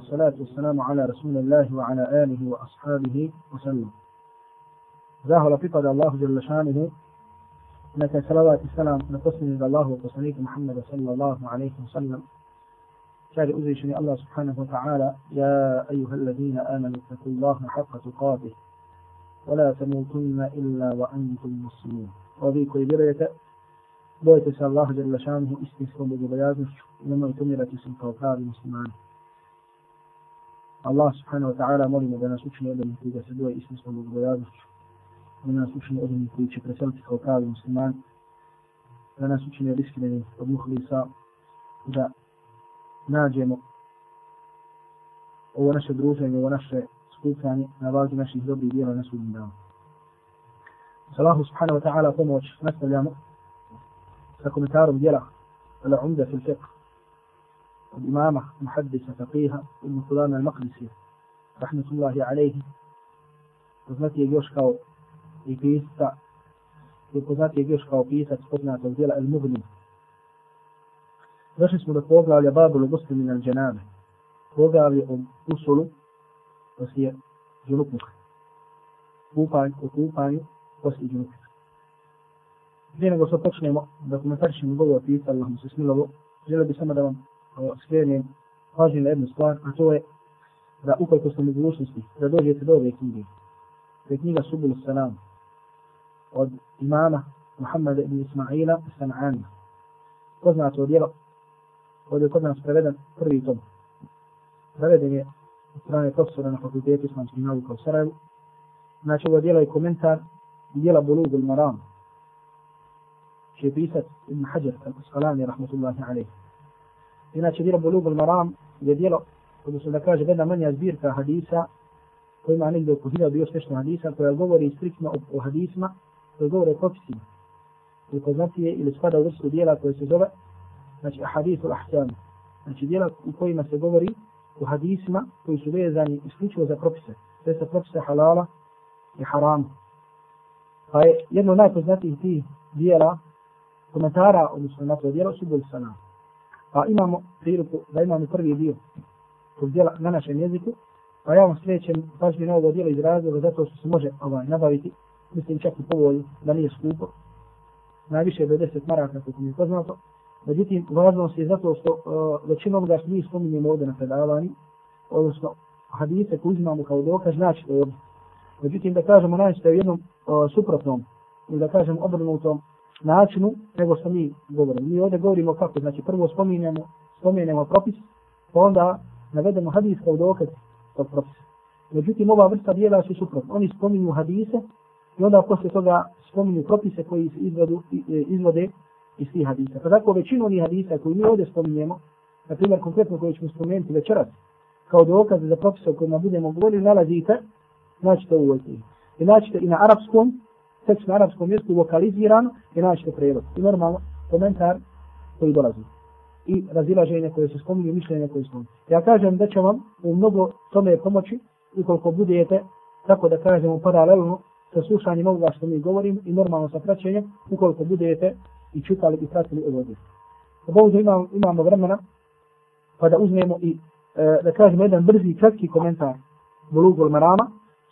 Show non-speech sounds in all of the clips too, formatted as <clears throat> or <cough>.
والصلاة والسلام على رسول الله وعلى آله وأصحابه وسلم. زاه لطيقة الله جل شانه لك سلوات السلام نتصل إلى الله وقصنيك محمد صلى الله عليه وسلم كان أزيشني الله سبحانه وتعالى يا أيها الذين آمنوا اتقوا الله حق تقاته ولا تموتن إلا وأنتم مسلمين وذي كل برية بويتس الله جل شانه استسلم بغيابه لما تمرت سلطة المسلمين Allah subhanahu wa ta'ala molimo da nas učini od onih koji ga se boje istinskom bogobojaznošću, da nas učini od onih koji će preseliti kao pravi musliman, da nas učini od iskrenih od muhlisa, da nađemo ovo naše druženje, ovo naše skupljanje na vazi naših dobrih dijela na sudnjem danu. Salahu subhanahu wa ta'ala pomoć nastavljamo sa komentarom dijela Al-Umda fil fiqh. Od imama, muhaddisa, faqih ibn Qudama al-Maqdisi rahmetullahi alaihi poznati je još kao i pisa i poznati je još kao pisac poznatog dijela Al-Mughni Došli smo do poglavlja Babulu muslimin al-Janabe poglavlje o usulu poslije džunupnuka kupanju, o kupanju poslije džunupnuka prije nego što počnemo da komentarišemo govor pisa, Allah mu se smilovo, želio bi samo da vam skrenem pažnju na jednu stvar, a to je da ukoliko ste mogućnosti da dođete do ove knjige, to je knjiga Subul Salam od imama Muhammada ibn Ismaila San'ana. Poznato djelo, ovdje je kod nas preveden prvi tom. Preveden je od strane profesora na fakultetu islamskih nauka u Sarajevu. Znači ovo djelo je komentar djela Bulugul Maram, će pisat Ibn Hajar al-Asqalani rahmatullahi alaih. Inače, djelo Bulug al-Maram je djelo, odnosno da kaže, jedna manja zbirka hadisa, koja ima negdje oko hiljadu još nešto hadisa, koja govori striktno o, o hadisma, koja govori o propisima. Ili poznatije, ili spada u vrstu djela koje se zove, znači, hadisu al-Ahkam. Znači, djela u kojima se govori o hadisima koji su vezani isključivo za propise. Sve sa propise halala i haram. Pa je jedno od najpoznatijih tih dijela komentara, odnosno na to djelo, subul sana. Pa imamo priliku da imamo prvi dio tog djela na našem jeziku, pa ja vam srećem pažnje na ovo djelo iz razloga zato što se može ovaj, nabaviti, mislim čak i povolju, da nije skupo, najviše do 10 maraka, kako mi je poznato. Međutim, važnost je zato što e, uh, većinom ga mi spominjemo ovdje na predavani, odnosno hadise koje uzimamo kao dokaz, znači to ovdje. Međutim, da kažemo najčešće u jednom uh, suprotnom, ili da kažemo obrnutom načinu nego što mi govorimo. Mi ovdje govorimo kako, znači prvo spominjemo, spominjemo propis, pa onda navedemo hadis kao dokaz tog propisa. Međutim, ova vrsta dijela su suprotno. Oni spominju hadise i onda posle toga spominju propise koji se izvedu, e, izvode iz tih hadisa. Pa tako većinu onih hadisa koji mi ovdje spominjemo, na primjer konkretno koje ćemo spomenuti večeras, kao dokaze za propise o kojima budemo govorili, nalazite, znači to u ovoj I naćete i na arapskom, tekst na arabskom mjestu lokaliziran i naćete prevod. I normalno komentar koji dolazi. I razilaženje koje se spominju, mišljenje koje se spominju. Ja kažem da će vam u mnogo tome pomoći ukoliko budete, tako da kažemo paralelno sa slušanjem ovoga što mi govorim i normalno sa praćenjem, ukoliko budete i čitali i pratili ovo djelo. Ovdje imamo, imamo vremena pa da uzmemo i e, da kažemo jedan brzi kratki komentar Bulugul Marama,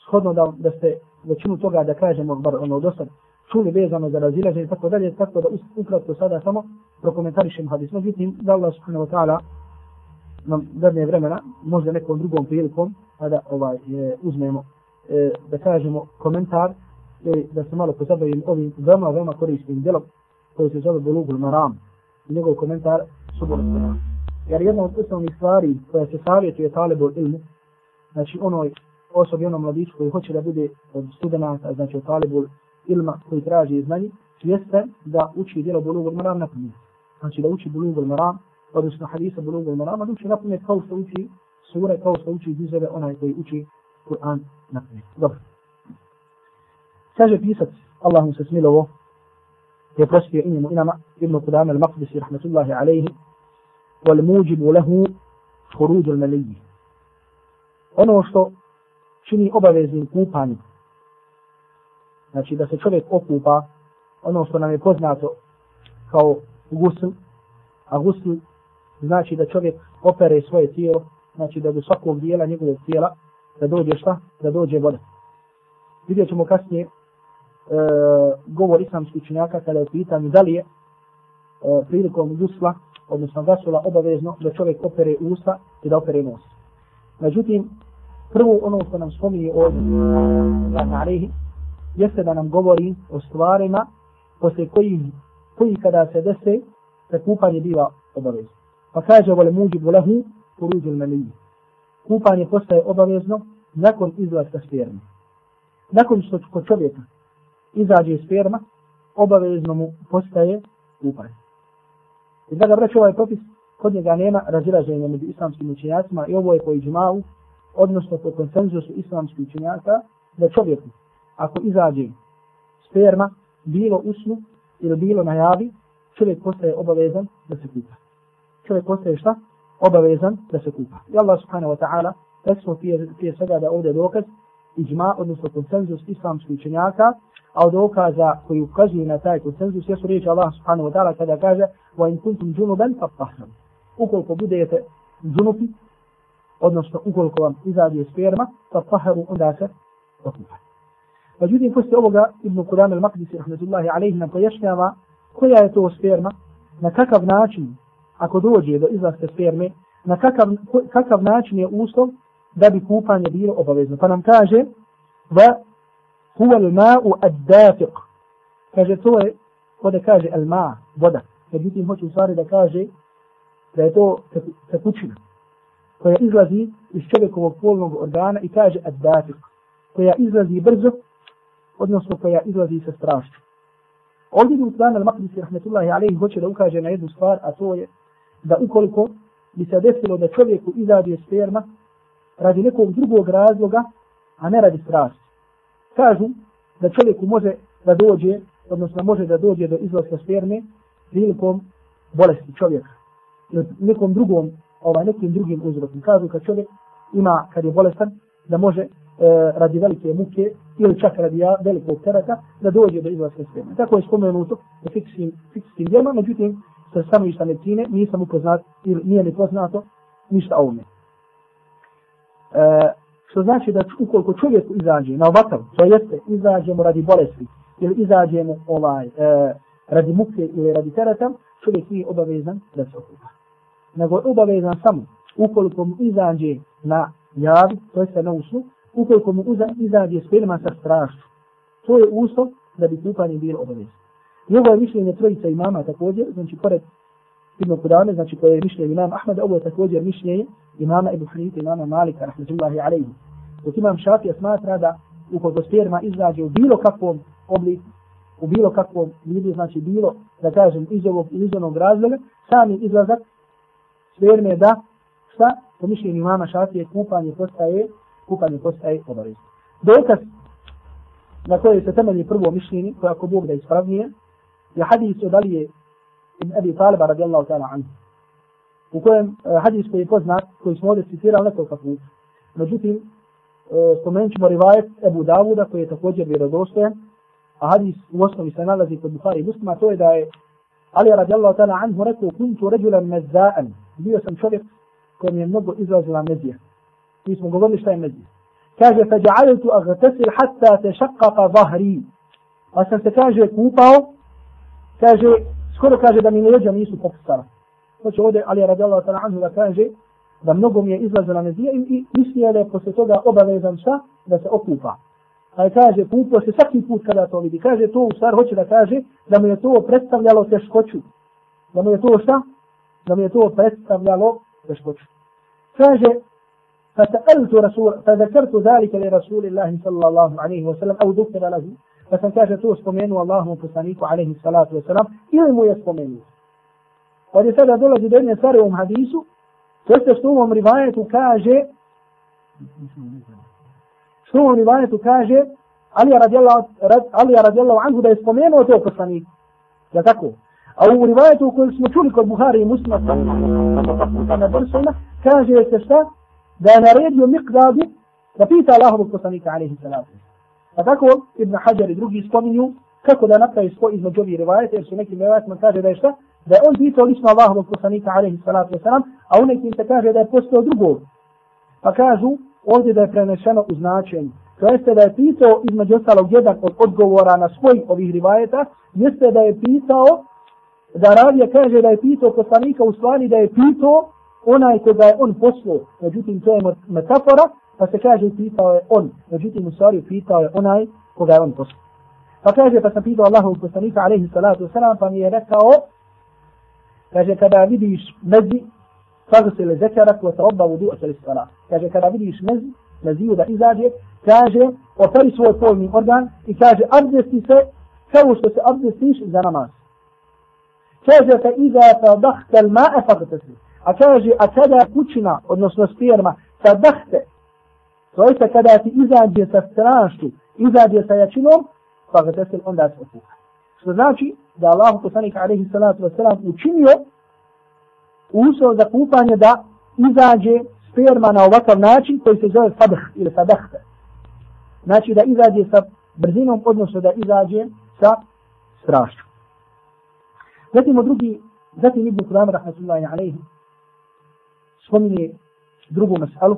shodno da, da ste većinu toga da kažemo, bar ono do sad, čuli vezano za razilaženje i tako dalje, tako da ukratko sada samo prokomentarišem hadis. Međutim, da Allah subhanahu wa ta'ala nam dadne vremena, možda nekom drugom prilikom, kada da ovaj, e, uzmemo, e, da kažemo komentar, e, da se malo pozabavim ovim veoma, veoma korisnim djelom koji se zove Bulugul Maram. Njegov komentar subor Jer jedna od osnovnih stvari koja se savjetuje talibu ilmu, znači onoj osobi onom mladiću koji hoće da bude od studenta, znači od talibul ilma koji traži znanje, jeste da uči djelo bulugul maram na pamet. Znači da uči bulugul maram, odnosno hadisa bulugul maram, da uči na pamet kao što uči sure, kao što uči dizeve onaj koji uči Kur'an na pamet. Dobro. Kaže pisac, Allah mu se smilovo, je prostio i njemu inama, Ibn Qudama al-Maqdisi, rahmatullahi alaihi, wal muđibu lehu furuđu al-maliji. Ono što čini obaveznim kupanje. Znači da se čovjek okupa ono što nam je poznato kao gusl, a gusl znači da čovjek opere svoje tijelo, znači da do svakog dijela njegovog tijela, da dođe šta? Da dođe voda. Vidjet ćemo kasnije e, govor islamskih činjaka kada je pitan da li je e, prilikom gusla, odnosno gasula obavezno da čovjek opere usta i da opere nos. Međutim, prvo ono što nam spominje ovdje, znači, jeste da nam govori o stvarima posle koji, koji kada se dese, da kupanje biva obavezno. Pa kaže, vole muđi bulehu, poruđu meniji. Kupanje postaje obavezno nakon izlaska sperma. Nakon što kod čovjeka izađe sperma, obavezno mu postaje kupanje. I da ga braću ovaj propis, kod njega nema razilaženja među islamskim učenjacima i ovo je po iđmavu, odnosno po konsenzusu islamskih učenjaka, da čovjeku, ako izađe sperma, bilo usnu ili bilo na javi, čovjek postaje obavezan da se kupa. Čovjek postaje šta? Obavezan da se kupa. I Allah subhanahu wa ta'ala, reksmo prije, prije svega da ovdje dokaz, iđma, odnosno konsenzus islamskih učenjaka, a od dokaza koji ukazuju na taj konsenzus, jesu riječi Allah subhanahu wa ta'ala kada kaže وَإِن كُنْتُمْ جُنُبًا فَطَّحْنَمْ Ukoliko budete džunupi, odnosno ukoliko vam izađe sperma, pa paharu onda se okupa. Međutim, poslije ovoga, Ibn Kudam al-Maqdisi, rahmetullahi alaih, nam pojašnjava koja je to sperma, na kakav način, ako dođe do izlaska sperme, na kakav, kakav način je uslov da bi kupanje bilo obavezno. Pa nam kaže, va huwa al-ma'u ad-dafiq. Kaže, to je, kada kaže al-ma, voda. Međutim, hoće u stvari da kaže da je to tekućina koja izlazi iz čovjekovog polnog organa i kaže ad-dafiq koja izlazi brzo odnosno koja izlazi sa strašću. Ovdje bi Utlan al-Maqdisi rahmetullahi alaihi hoće da ukaže na jednu stvar, a to je da ukoliko bi se desilo da čovjeku izađe sperma radi nekog drugog razloga, a ne radi strasti. Kažu da čovjeku može da dođe, odnosno može da dođe do izlaska sperme prilikom bolesti čovjeka. Ili nekom drugom, ovaj, nekim drugim uzrokom. Kažu kad čovjek ima, kad je bolestan, da može e, radi velike muke ili čak radi velikog terata da dođe do izlaska sperme. Tako je spomenuto u fikskim, fikskim djelima, međutim, sa stanovišta medicine nisam upoznat ili nije mi poznato ništa o ovome. E, što znači da ukoliko čovjek izađe na ovakav, to jeste izađemo radi bolesti ili izađemo ovaj, e, radi muke ili radi terata, čovjek nije obavezan da se okupa. Nego je obavezan samo ukoliko mu izađe na javi, to jeste na usnu, ukoliko mu izađe sperma sa strašću. To je uslov da bi kupanje bilo obavezno. I ovo je mišljenje trojica imama također, znači pored Ibn Kudame, znači koje je mišljenje imama Ahmeda, ovo je također mišljenje imama Ibn Hanife, imama Malika, rahmetullahi alaihi. Dok imam Šafija smatra da ukoliko sperma izađe u bilo kakvom obliku, u bilo kakvom vidu, znači bilo, da kažem, iz ovog ili iz onog razloga, sami izlazak sperme da, šta, po mišljenju imama Šafije, kupanje postaje kupanje postaje obavezno. Dokaz na koje se temelji prvo mišljenje, koje ako Bog da ispravnije, je hadis od Alije ibn Abi Taliba radijallahu ta'ala anhu. U kojem uh, hadis koji je poznat, koji smo ovdje citirali nekoliko puta. Međutim, uh, spomenut ćemo rivajet Ebu Davuda koji je također vjerodostojan, a hadis u osnovi se nalazi kod Bukhari i Muslima, to je da je Ali radijallahu ta'ala anhu rekao, kuntu ređulan mezza'an, bio sam čovjek kojem je mnogo izlazila mezija. Mi smo govorili šta je mezija. Kaže, fa ja'altu agtasil hatta te šakaka zahri. Pa sam se kaže kupao, kaže, skoro kaže da mi leđa nisu popustala. Hoće ovdje Ali radijallahu ta'ala anhu da kaže da mnogo mi je izlazila mezija i, i mislio da je posle toga obavezan šta? Da se okupa. Pa je kaže, kupao se svaki put kada to vidi. Kaže, to u stvar hoće da kaže da mu je to predstavljalo teškoću. Da mu je to šta? Da mu je to predstavljalo teškoću. Kaže, فسألت رسول فذكرت ذلك لرسول الله صلى الله عليه وسلم أو ذكر له فسن كاشه تو سبمينو الله مفسانيك عليه الصلاة والسلام إلي مو يسبمينو ودي سادة دولة جدين يساري ام حديثو تستشتوم ام رواية كاجه شتوم ام رواية كاجه علي رضي الله علي رضي الله عنه da je spomenuo to poslanik. Ja tako? A u rivajetu koju smo čuli kod Buhari i Muslima na Brsuna, kaže se šta? da je naredio Miqdadu da pita Allahovog poslanika alaihi salatu. A tako Ibn Hajar i drugi spominju kako da napravi spoj između ovih rivajeta, jer su neki rivajetima kaže da je šta? Da je on pitao lično Allahovog poslanika alaihi salatu a u nekim se kaže da je postao drugog Pa kažu ovdje da je prenešeno u značenju. To jeste da je pisao između ostalog jedan od odgovora na svojih ovih rivajeta, jeste da je pisao, da ravija kaže da je pisao poslanika u stvari da je pisao onaj koga je on poslao. Međutim, to je metafora, pa se kaže pitao je on. Međutim, u stvari pitao je onaj koga je on poslao. Pa kaže, pa sam pitao Allahu poslanika, alaihi salatu wasalam, pa mi je rekao, kaže, kada vidiš mezi, wa sarobba vudu asali sala. Kaže, kada vidiš mezi, meziju da izađe, kaže, operi svoj polni organ i kaže, abdesti se kao što se abdestiš za namaz. Kaže, ka iza ta dahtel ma'e fagtesi. A kaže, a kada kućina, odnosno sperma, sa dahte, to je kada ti izađe sa strašću, izađe sa jačinom, fagtesi, onda se okuha. Što znači da Allah poslanik alaihi salatu wasalam učinio uslov za kupanje da izađe sperma na ovakav način koji se zove fadah ili fadahte. Znači da izađe sa brzinom, odnosno da izađe sa strašću. Zatim drugi, zatim Ibn Qudam rahmatullahi alaihi spominje drugu masalu.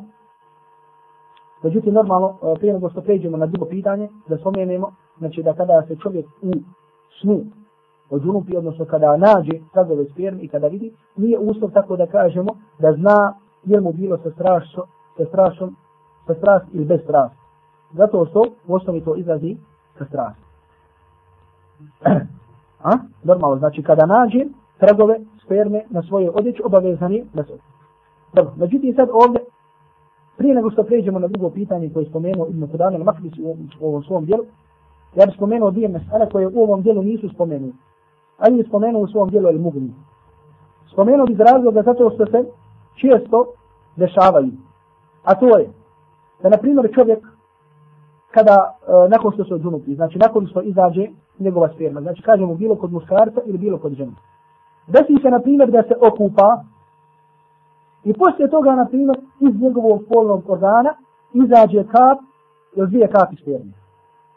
Međutim, normalno, e, prije nego što pređemo na drugo pitanje, da spomenemo, znači da kada se čovjek u snu od džunupi, odnosno kada nađe tragove sperme i kada vidi, nije uslov tako da kažemo da zna je mu bilo sa strašom, sa strašom, sa strast ili bez strast. Zato što u osnovi to izrazi sa strast. <clears throat> A? Normalno, znači kada nađe tragove sperme na svoje odjeće, obavezani da se Dobro, međutim sad ovdje, prije nego što pređemo na drugo pitanje koje je spomenuo Ibn Kudan al u, u ovom svom dijelu, ja bih spomenuo dvije mesele koje u ovom dijelu nisu spomenuli. Ali je spomenuo u svom dijelu El Mugni. Spomenuo bi za razloga zato što se često dešavaju. A to je da, na primjer, čovjek kada, e, nakon što se odžunuti, znači nakon što izađe njegova sperma, znači kažemo bilo kod muškarca ili bilo kod žene. Desi se, na primjer, da se okupa i poslije toga, na primjer, iz njegovog polnog organa izađe kap ili dvije kapi sperme.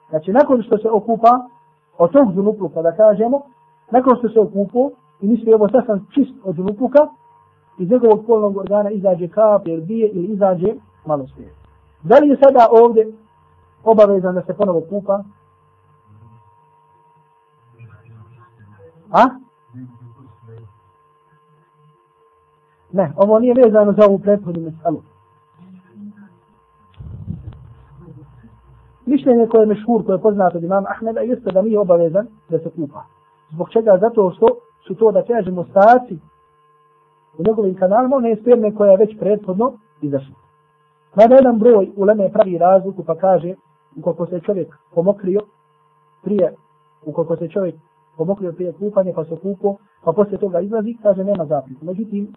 Znači, nakon što se okupa od tog zunupluka, da kažemo, nakon što se okupo i misli ovo sad sam čist od lupuka, iz njegovog polnog organa izađe kap ili bije ili izađe malo svije. Da li je sada ovdje obavezan da se ponovo kupa? A? Ne, ovo nije vezano za ovu prethodnu mesalu. Mišljenje koje je mešhur, koje je poznato od imama Ahmeda, jeste da nije obavezan da se kupa. Zbog čega? Zato što su to, da kažemo, staci u njegovim kanalima, one sperme koja je već prethodno izašla. Mada jedan broj u Leme pravi razliku pa kaže, ukoliko se čovjek pomokrio prije, ukoliko se čovjek pomokrio prije kupanje pa se kupo, pa poslije toga izlazi, kaže nema zaprika. Međutim, e,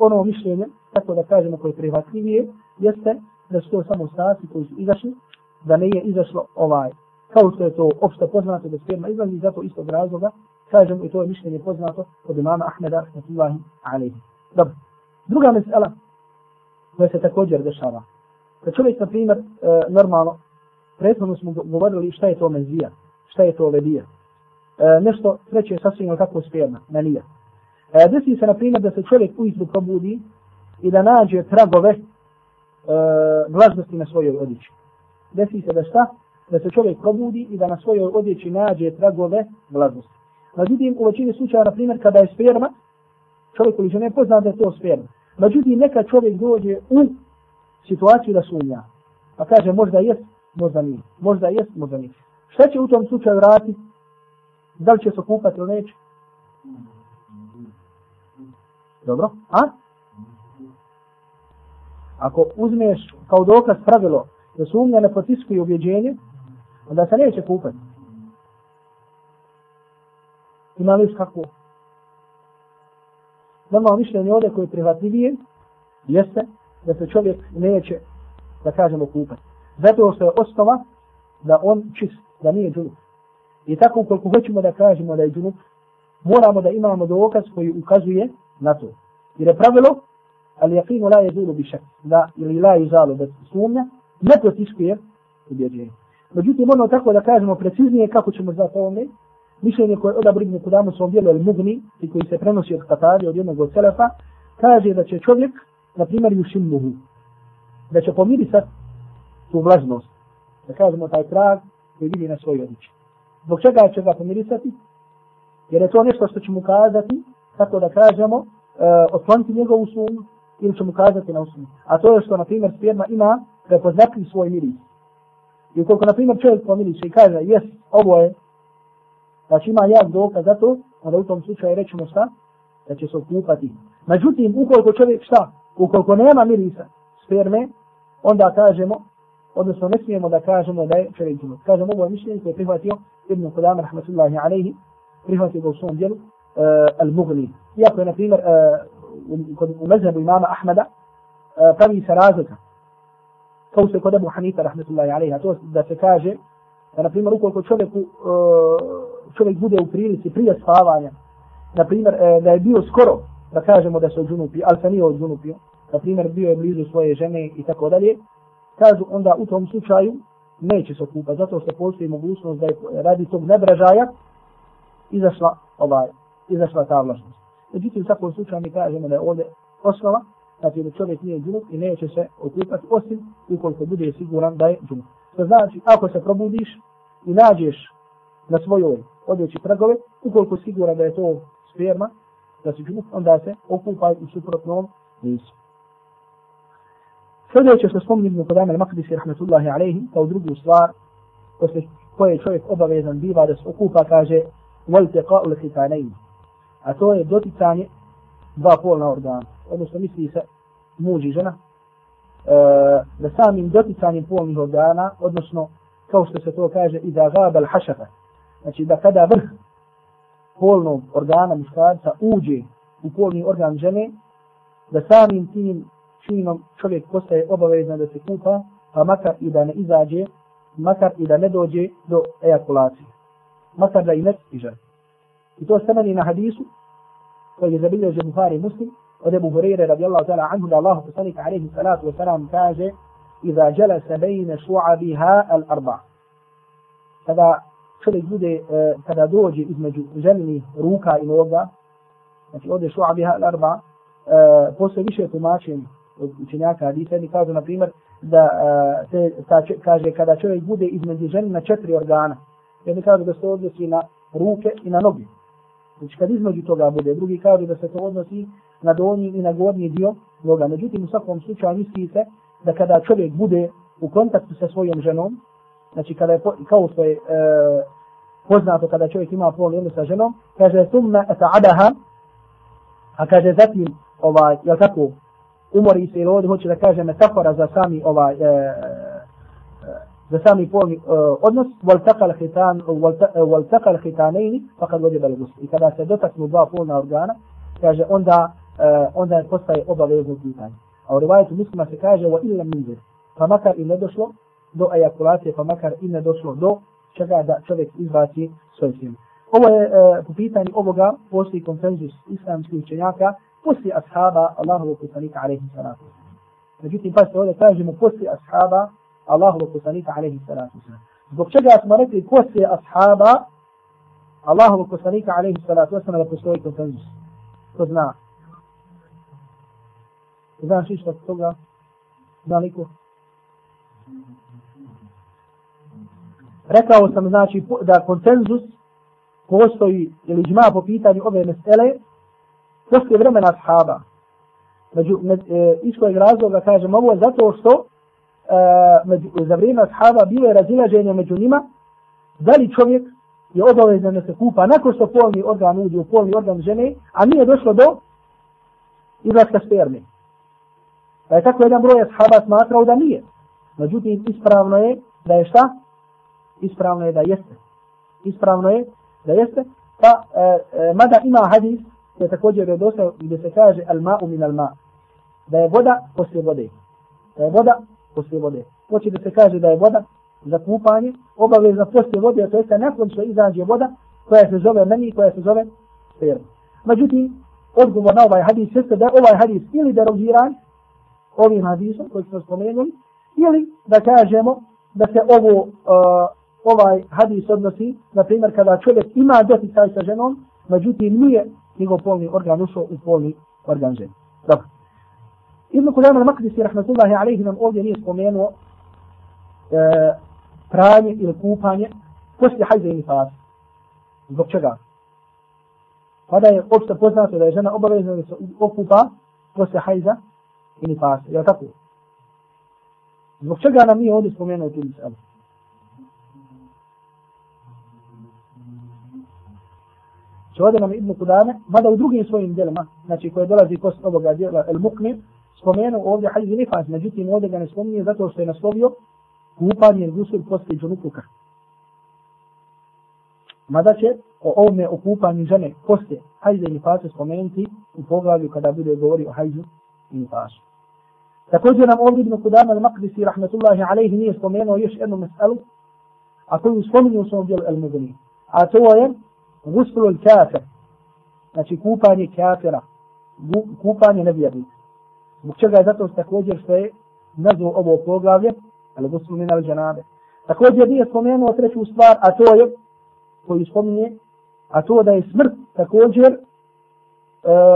ono mišljenje, tako da kažemo koje je prihvatljivije, jeste da su to samo staci koji su izašli, da ne je izašlo ovaj, kao što je to opšte poznato da sperma izlazi, zato istog razloga, kažem i to je mišljenje poznato od imama Ahmeda, rahmatullahi alaihi. Dobro. Druga mesela, koja se također dešava. Kad čovjek, na primjer, e, normalno, prethodno smo govorili šta je to menzija, šta je to ledija. E, nešto treće je sasvim kako sperma, menija. E, desi se, na primjer, da se čovjek ujutru probudi i da nađe tragove e, vlažnosti na svojoj odjeći. Desi se da šta? Da se čovjek probudi i da na svojoj odjeći nađe tragove mladosti. Međutim, u većini slučaja, na primjer, kada je sperma, čovjek koji ne pozna da je to sperma. Međutim, neka čovjek dođe u situaciju da sumnja. Pa kaže, možda jest, možda nije. Možda jest, možda nije. Šta će u tom slučaju raditi? Da li će se kupati ili neće? Dobro. A? Ako uzmeš kao dokaz pravilo da sumnja ne potiskuje objeđenje, onda se neće kupati. Ima li kako? Normalno mišljenje ovdje koje je prihvatljivije jeste da se čovjek neće, da kažemo, kupati. Zato što je osnova da on čist, da nije džunup. I tako ukoliko hoćemo da kažemo da je džunup, moramo da imamo dokaz koji ukazuje na to. Jer je pravilo, ali jakinu la je zulu bi šak, da, ili la je žalu bez sumnja, ne protiskuje ubjeđenje. Međutim, ono tako da kažemo preciznije kako ćemo znati ovome, mišljenje koje odabri Ibn Kudamu svom dijelu El Mugni, i koji se prenosi od Katari, od jednog od Selefa, kaže da će čovjek, na primjer, yushimmuhu, da će pomirisat tu vlažnost. Da kažemo taj trag koji vidi na svoj odličaj. Zbog čega će ga pomirisati? Jer je to nešto što će mu kazati, tako da kažemo, uh, otkloniti njegovu sumu ili će mu kazati na usunu. A to je što, na primjer, sperma ima prepoznatljiv svoj miris. I ukoliko, na primjer, čovjek pomiriše i kaže, jes, ovo je, znači ima jak dokaz za to, onda u tom slučaju rećemo šta? Da će se okupati. Međutim, ukoliko čovjek šta? Ukoliko nema mirisa sperme, onda kažemo, odnosno ne smijemo da kažemo da je čovjek džunub. Kažemo, ovo je mišljenje koje je prihvatio Ibn Qudama, rahmatullahi alaihi, prihvatio ga u svom djelu, uh, eh, al-Mughni. Iako je, na primjer, uh, u, u mezhebu imama Ahmeda, uh, pravi se razlika. Kao se kod Abu Hanifa, rahmetullahi alaiha, to da se kaže, da, na primjer, ukoliko čovjeku, e, čovjek bude u prilici prije spavanja, na primjer, e, da je bio skoro, da kažemo da se odžunupio, ali se nije odžunupio, na primjer, bio je blizu svoje žene i tako dalje, kažu onda u tom slučaju neće se okupa, zato što postoji mogućnost da je radi tog nebražaja izašla ovaj, izašla ta vlažnost. Međutim, u takvom slučaju mi kažemo da je ovdje osnova, znači da čovjek nije džunup i neće se okupat osim ukoliko bude siguran da je džunup. To znači, ako se probudiš i nađeš na svojoj odjeći tragove, ukoliko siguran da je to sperma, da si džunup, onda se okupaj u suprotnom nisu. Sljedeće što spomnim kod Amel Makdisi, rahmetullahi alaihi, kao drugu stvar, posle koje je čovjek obavezan biva da se okupa, kaže, volteqa u lehitanein. A to je doticanje dva polna organa. Odnosno misli se muž i žena, e, da samim doticanjem polnih organa, odnosno kao što se to kaže, i da gabal hašafa. Znači da kada vrh polnog organa muškarca uđe u polni organ žene, da samim tim činom čovjek postaje obavezan da se kupa, pa makar i da ne izađe, makar i da ne dođe do ejakulacije. Makar da i ne stiže. I to se meni na hadisu, koji je zabilježen Buhari muslim, od Ebu Hureyre radijallahu ta'ala anhu da Allah poslanik alaihi salatu wa salam kaže Iza jalasa bejne šu'abiha al arba. Kada čovjek bude, e, kada dođe između ženinih ruka i noga, znači ovdje šu'abiha al arba, e, postoje više tumačenja od učenjaka hadisa, jedni kažu, na primjer, da se, ta, kaže, kada čovjek bude između ženi na četiri organa, jedni kažu da se odnosi na ruke i na noge. Znači, kad između toga bude, drugi kažu da se to odnosi na donji i na gornji dio noga. Međutim, u svakom slučaju misli se da kada čovjek bude u kontaktu sa svojom ženom, znači kada je, kao što je e, poznato kada čovjek ima polni odnos sa ženom, kaže, sumna eta'adaha, a kaže zatim, ovaj, jel tako, umori se ili ovdje hoće da kaže metafora za sami ovaj e, e, za sami polni e, odnos waltaqal khitan wal taqal khitanain faqad pa wajib al ghusl i kada se dotaknu dva polna organa kaže onda E, onda postaje obavezno pitanje a u rivajetu muslima se kaže wa illa min pa makar i ne došlo do ejakulacije pa makar i ne došlo do čega da čovjek izbaci svoj sin. Ovo je e, po pitanju ovoga postoji konsenzus islamskih učenjaka poslije ashaba Allahovog poslanika alaihi salatu Međutim, pa se ovdje kažemo poslije ashaba Allahovog poslanika alaihi salatu Zbog čega smo rekli poslije ashaba Allahovog poslanika alaihi salatu wasalam da postoji konsenzus. To zna. Znaš išta od toga? Zna liko? Rekao sam znači da konsenzus postoji ili džma po pitanju ove mesele poslije vremena ashaba. Među, med, e, iz kojeg razloga kažem ovo je zato što e, među, za vrijeme ashaba bilo je razilaženje među njima da li čovjek je obavezan da se kupa nakon što polni organ uđe u polni organ žene, a nije došlo do izlaska sperme. Pa je tako jedan broj ashaba smatrao da nije. Međutim, ispravno je da je šta? Ispravno je da jeste. Ispravno je da jeste. Pa, e, e, mada ima hadis je također je dosta gdje se kaže al ma'u min al ma. Da je voda poslije vode. Da je voda poslije vode. Hoće da se kaže da je voda za kupanje obavezna poslije vode, a to jeste nakon što izađe voda koja se zove meni, koja se zove sperma. Međutim, odgovor na ovaj hadis jeste da ovaj hadis ili derogiran ovim hadisom koji smo spomenuli, ili da kažemo da se ovo, uh, ovaj hadis odnosi, na primjer, kada čovjek ima doticaj sa ženom, međutim nije njegov polni organ ušao u polni organ žene. Dobro. Ibn Kudama al-Makdisi, rahmatullahi alaihi, nam ovdje nije spomenuo e, pranje ili kupanje poslije hajza i nifasa. Zbog čega? Pa kada je opšte poznato da je žena obavezna da se okupa poslije hajza i nifasa. Je tako? Zbog čega nam nije ovdje spomenuo tu miselu? Znači ovdje nam Ibn Kudame, mada u drugim svojim djelima, znači koje dolazi post ovoga djela El Mukmi, spomenuo ovdje hajz nifas, međutim ovdje ga ne spominje zato što je naslovio kupanje gusul poslije džunukuka. Mada će o ovome o kupanju žene poslije hajza i nifasa spomenuti u poglavlju kada bude govori o hajzu i nifasu. Također nam ovdje Ibn Kudama al-Maqdisi rahmetullahi alaihi nije spomenuo još jednu meselu, a koju spominju u svom dijelu al-Mugni. A to je guslu al-kafir, znači kupanje kafira, kupanje nevjernika. Zbog čega je zato također što je nazvao ovo poglavlje, ali guslu min al-đanabe. Također nije spomenuo treću stvar, a to je, koju spominje, a to da je smrt također, e,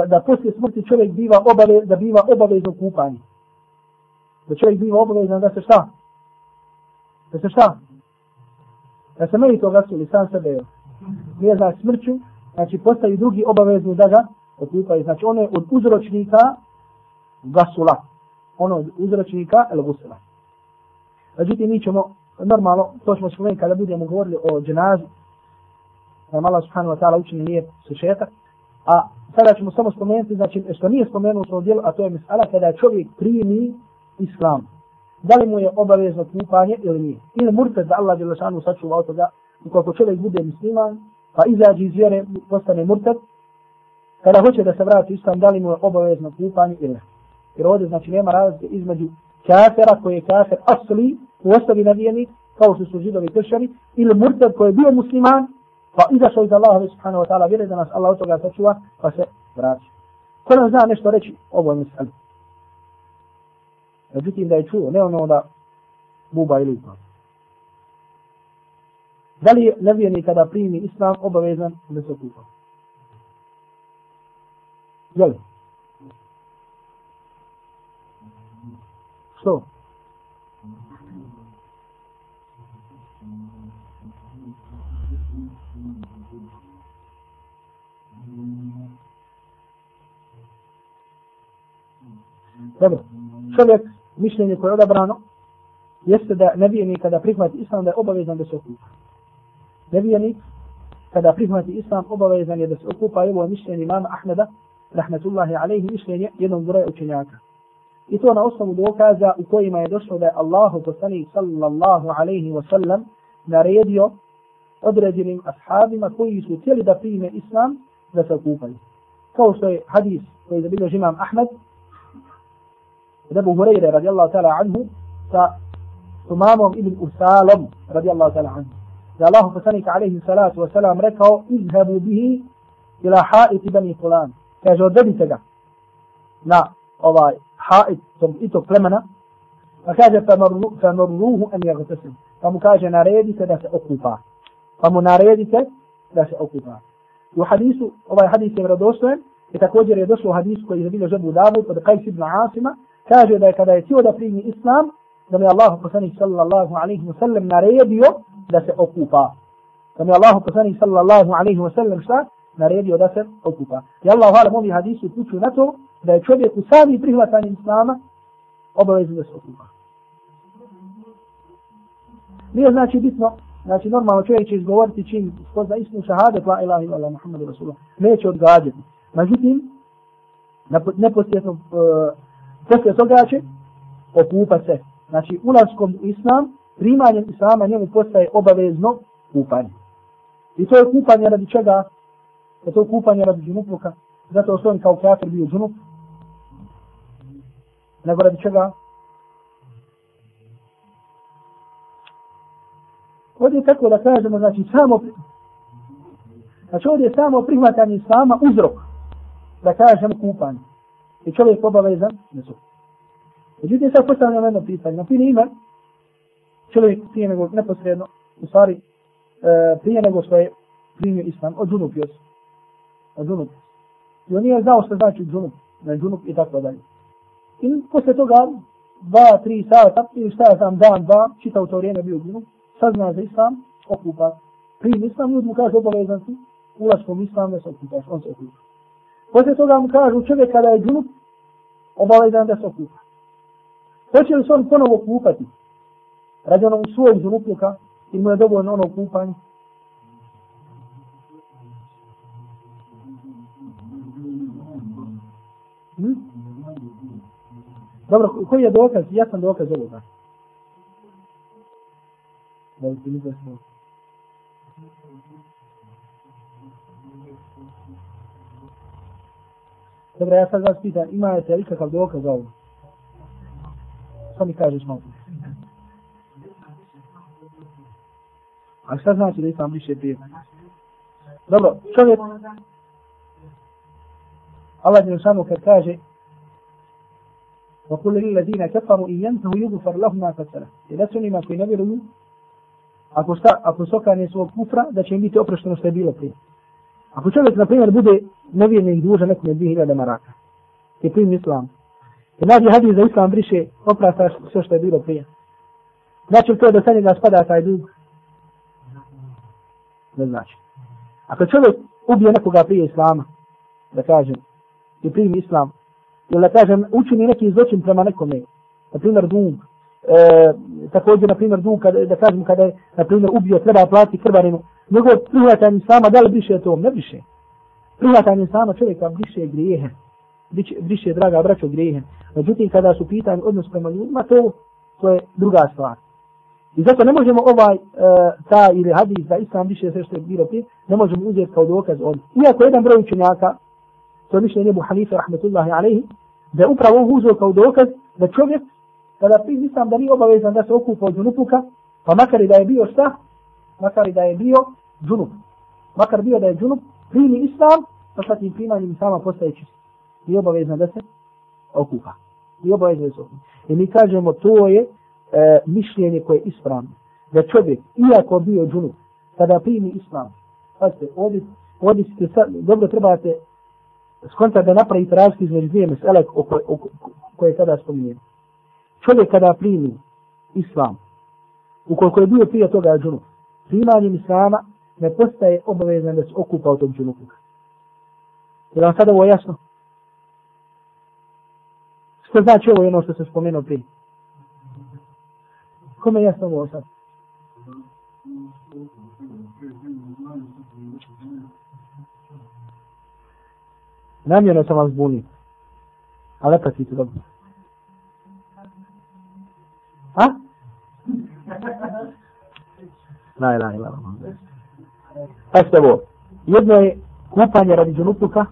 da poslije smrti čovjek biva obave, da biva obavezno kupanje da čovjek biva obavezan da se šta? Da se šta? Da se meni to gasili sam sebe. Nije znači smrću, znači postaju drugi obavezni da ga okupaju. Znači ono je od uzročnika gasula. Ono od uzročnika el gusula. Međutim, mi ćemo normalno, to ćemo spomenuti kada budemo govorili o dženazi, da Allah subhanahu wa ta'ala učini nije sušetak, a sada ćemo samo spomenuti, znači što nije spomenuto u djelu, a to je misala kada čovjek primi islam. Da li mu je obavezno kupanje ili nije? Ili murtad da Allah Đelešanu sačuva od toga, ukoliko čovjek bude musliman, pa izađe iz vjere, postane murtad, kada hoće da se vrati islam, da li mu je obavezno kupanje ili ne? Jer ovdje znači nema razlike između kafera koji je kafer asli, u osnovi navijenik, kao što su židovi kršćani, ili murtad koji je bio musliman, pa izašao iz Allahove subhanahu wa ta'ala vjere da nas Allah od toga sačuva, pa se vrati. Ko nam zna nešto reći ovoj misli? Međutim da je čuo, ne ono da buba ili upa. Da li je nevjerni kada primi islam obavezan da se kupa? Jel? Što? Dobro, čovjek mišljenje koje je odabrano, jeste da nevijenik kada prihvati islam da je obavezan da se okupa. Nevijenik kada prihvati islam obavezan je da se okupa, i ovo mišljenje imama Ahmeda, rahmetullahi alaihi, mišljenje jednog broja učenjaka. I to na osnovu dokaza u kojima je došlo da je Allahu poslanik sallallahu alaihi wa sallam naredio određenim ashabima koji su htjeli da prime islam da se okupaju. Kao što je hadis koji je zabilio imam Ahmed od Ebu Hureyre radijallahu ta'ala anhu sa Sumamom ibn Usalom radijallahu ta'ala anhu. Da Allah poslanik alaihi salatu wa salam rekao izhebu bihi ila haiti bani fulan. Kaže odvedite ga na ovaj hait tom itog plemena pa kaže famurruhu an jagtasim. Pa mu kaže naredite da se okupa. Pa mu naredite da se okupa. U hadisu, ovaj hadis je vredostojen i također je došlo hadis koji je zabilio žebu Davud od Qajs ibn Asima kaže da je kada je htio da primi islam, da mi Allah poslanik sallallahu alaihi wa sallam naredio da se okupa. Da mi Allah poslanik sallallahu alaihi wa sallam šta? Naredio da se okupa. I Allah hvala movi hadisu kuću na to da je čovjek u sami prihvatanje islama obavezno da se okupa. Nije znači bitno, znači normalno čovjek će izgovoriti čim spozna istinu šahadet la ilaha ila Allah Muhammadu Rasulullah. Neće odgađati. Međutim, neposjetno uh, e, poslije toga će okupa se. Znači, ulaskom u islam, primanjem islama njemu postaje obavezno kupanje. I to je kupanje radi čega? Je to kupanje radi džunupluka? Zato što on kao kafir bio džunup? Nego radi čega? Ovdje je tako da kažemo, znači samo Znači ovdje je samo prihvatanje islama uzrok da kažemo kupanje je čovjek obavezan na su. Međutim, sad postavljam jedno pitanje. Na fini ima čovjek prije nego neposredno, u stvari, e, prije nego što je primio islam, od džunup još. Od džunup. I on nije znao što znači džunup, na džunup i tako dalje. I posle toga, dva, tri sata, ili šta ja znam, dan, dva, čitao to vrijeme bio džunup, sazna za islam, okupa. Primi islam, ljudi mu kaže obavezan si, ulaskom islam, ne se okupaš, on se okupa. Poslije toga mu kažu čovjek kada je džunup, obavezan da se okupa. Hoće li se on ponovo kupati? Radi onog svojeg džunupluka, ili mu je dovoljno ono kupanje? Hmm? Dobro, koji je dokaz? Ja sam dokaz ovoga. Da li ti mi da smo... Dobro, ja sad vas pitan, imate li kakav dokaz za ovo? Što mi kažeš malo? A šta znači da islam više prije? Dobro, čovjek... Allah je samo kad kaže وقل للذين كفروا إن ينتهوا يغفر لهم ما قد I da su onima koji ne vjeruju, ako, šta, ako sokane svog kufra, da će im biti oprošteno što je bilo prije. Ako čovjek, na primjer, bude nevjernik duža nekome 2000 maraka, je prim islam, i nađe hadis za islam briše, oprasta sve što je bilo prije. Znači to da sa njega spada taj dug? Ne znači. Ako čovjek ubije nekoga prije islama, da kažem, i primi islam, ili da kažem, učini neki zločin prema nekome, na primjer dug, e, također, na primjer dug, kada, da kažem, kada je, na primjer, ubio, treba platiti krvarinu, njegov prihvatanje islama, da li briše to? Ne briše. Prihvatanje islama čovjeka briše grijehe. Briše, draga braćo, grijehe. Međutim, kada su pitanje odnos prema ljudima, to, to je druga stvar. I zato ne možemo ovaj, uh, ta ili hadis da islam više sve što je bilo prije, ne možemo uzeti kao dokaz od. Iako jedan broj učenjaka, to je mišljenje Ebu Hanife, rahmetullahi alaihi, da je upravo on uzeo kao dokaz da čovjek, kada prije islam da nije obavezan da se okupa od zunupuka, pa makar i da je bio šta, makar i da je bio džunup, makar bio da je džunup, primi islam, pa sa tim primanjem sama postaje čist. I obavezan da se okupa. I obavezan da se okupa. I mi kažemo, to je e, mišljenje koje je ispravno. Da čovjek, iako bio džunup, kada primi islam, pazite, ovdje, ovdje ste dobro trebate skonta da napravite razliku između dvije mesele koje sada spominjem. Čovjek kada primi islam, ukoliko je bio prije toga džunup, primanjem islama ne postaje obavezan da se okupa u tom džunupa. Je vam sada ovo jasno? Što znači ovo ono što se spomenuo prije? Kome je jasno ovo sad? Namjerno sam vas zbunio. Ali ne pratite dobro. A? La ilaha ila Allah. Pazite ovo. Jedno je kupanje radi džunupluka.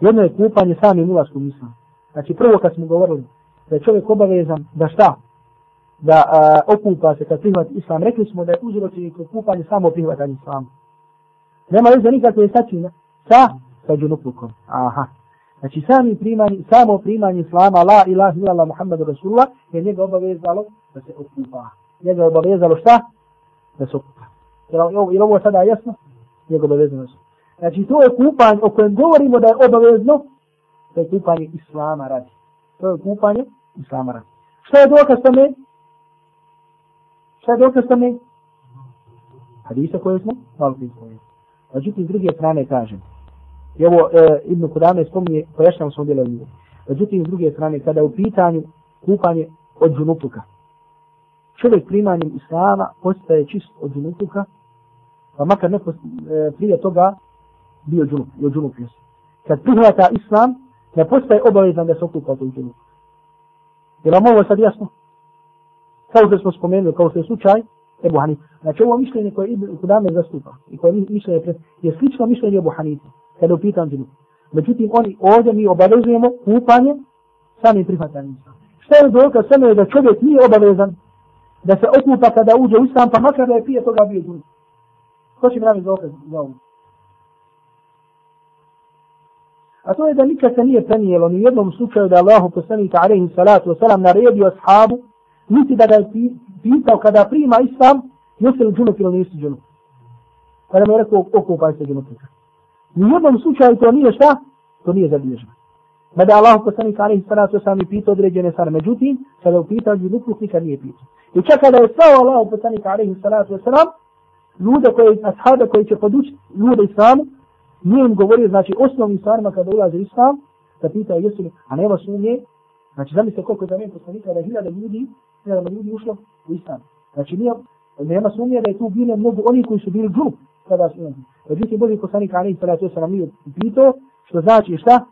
Jedno je kupanje samim ulaskom islam. Znači prvo kad smo govorili da je čovjek obavezan da šta? Da a, okupa se kad prihvati islam. Rekli smo da je uzročenje kod kupanje samo prihvatanje islamu. Nema veze nikakve sačine sa, sa džunuplukom. Aha. Znači sami primanje, samo primanje islama, la ilaha illallah Muhammadu Rasulullah, je njega obavezalo da se okupa. Njega je obavezalo šta? Da se okupa. Jer ovo, jer ovo sada jasno? je obavezno da Znači to je kupanje o kojem govorimo da je obavezno, to je kupanje islama radi. To je kupanje islama radi. Šta je dokaz tome? Šta je dokaz tome? Hadisa koje smo malo prije spomenuli. Međutim, s druge strane kažem, I ovo e, Ibn Kudame spominje, pojašnjamo smo djelo ljude. Međutim, s druge strane, kada je u pitanju kupanje od džunupluka, čovjek primanjem islama postaje čist od džunupuka, pa makar neko e, prije toga bio džunup, je džunup jesu. Kad prihvata islam, ne postaje obavezan da se okupa od džunup. Je vam ovo sad jasno? Kao što smo spomenuli, kao što je slučaj, Ebu Hanif. Znači ovo mišljenje koje Ibn Kudame zastupa i koje mišljenje je slično mišljenje Ebu Hanifu, kada je upitan džunup. Međutim, oni ovdje mi obavezujemo kupanje sami prihvatanjem. Šta je dokaz samo je da čovjek nije obavezan da se okupa kada uđe u islam, pa makar da je prije toga bio džinu. Ko će mi navi dokaz za ovom? A to je da nikad se nije prenijelo ni u jednom slučaju da Allahu poslanika alaihi salatu wasalam naredio ashabu, niti da ga je pitao kada prima islam, jesi li džunup ili nisi džunup. Kada mu je rekao okupaj se džunupika. U jednom slučaju to nije šta? To nije zabilježeno. Mada Allah poslanik alaihi salatu wasalam je pitao određene stvari. Međutim, kada je pitao džunupnika nije pitao. I čak kada je stao Allah poslanika alaihi salatu wasalam, ljude koji, ashaba koji će podučiti ljude islamu, nije im govorio, znači osnovnim stvarima kada ulaze islam, da pitao jesu li, a nema sumnje, znači zamislite koliko je za mene poslanika da je hiljada ljudi, hiljada ljudi ušlo u islam. Znači nije, nema sumnje da je tu bilo mnogo oni koji su bili glup, kada su imali. Međutim, Boži poslanik alaihi salatu wasalam nije pitao, što znači šta?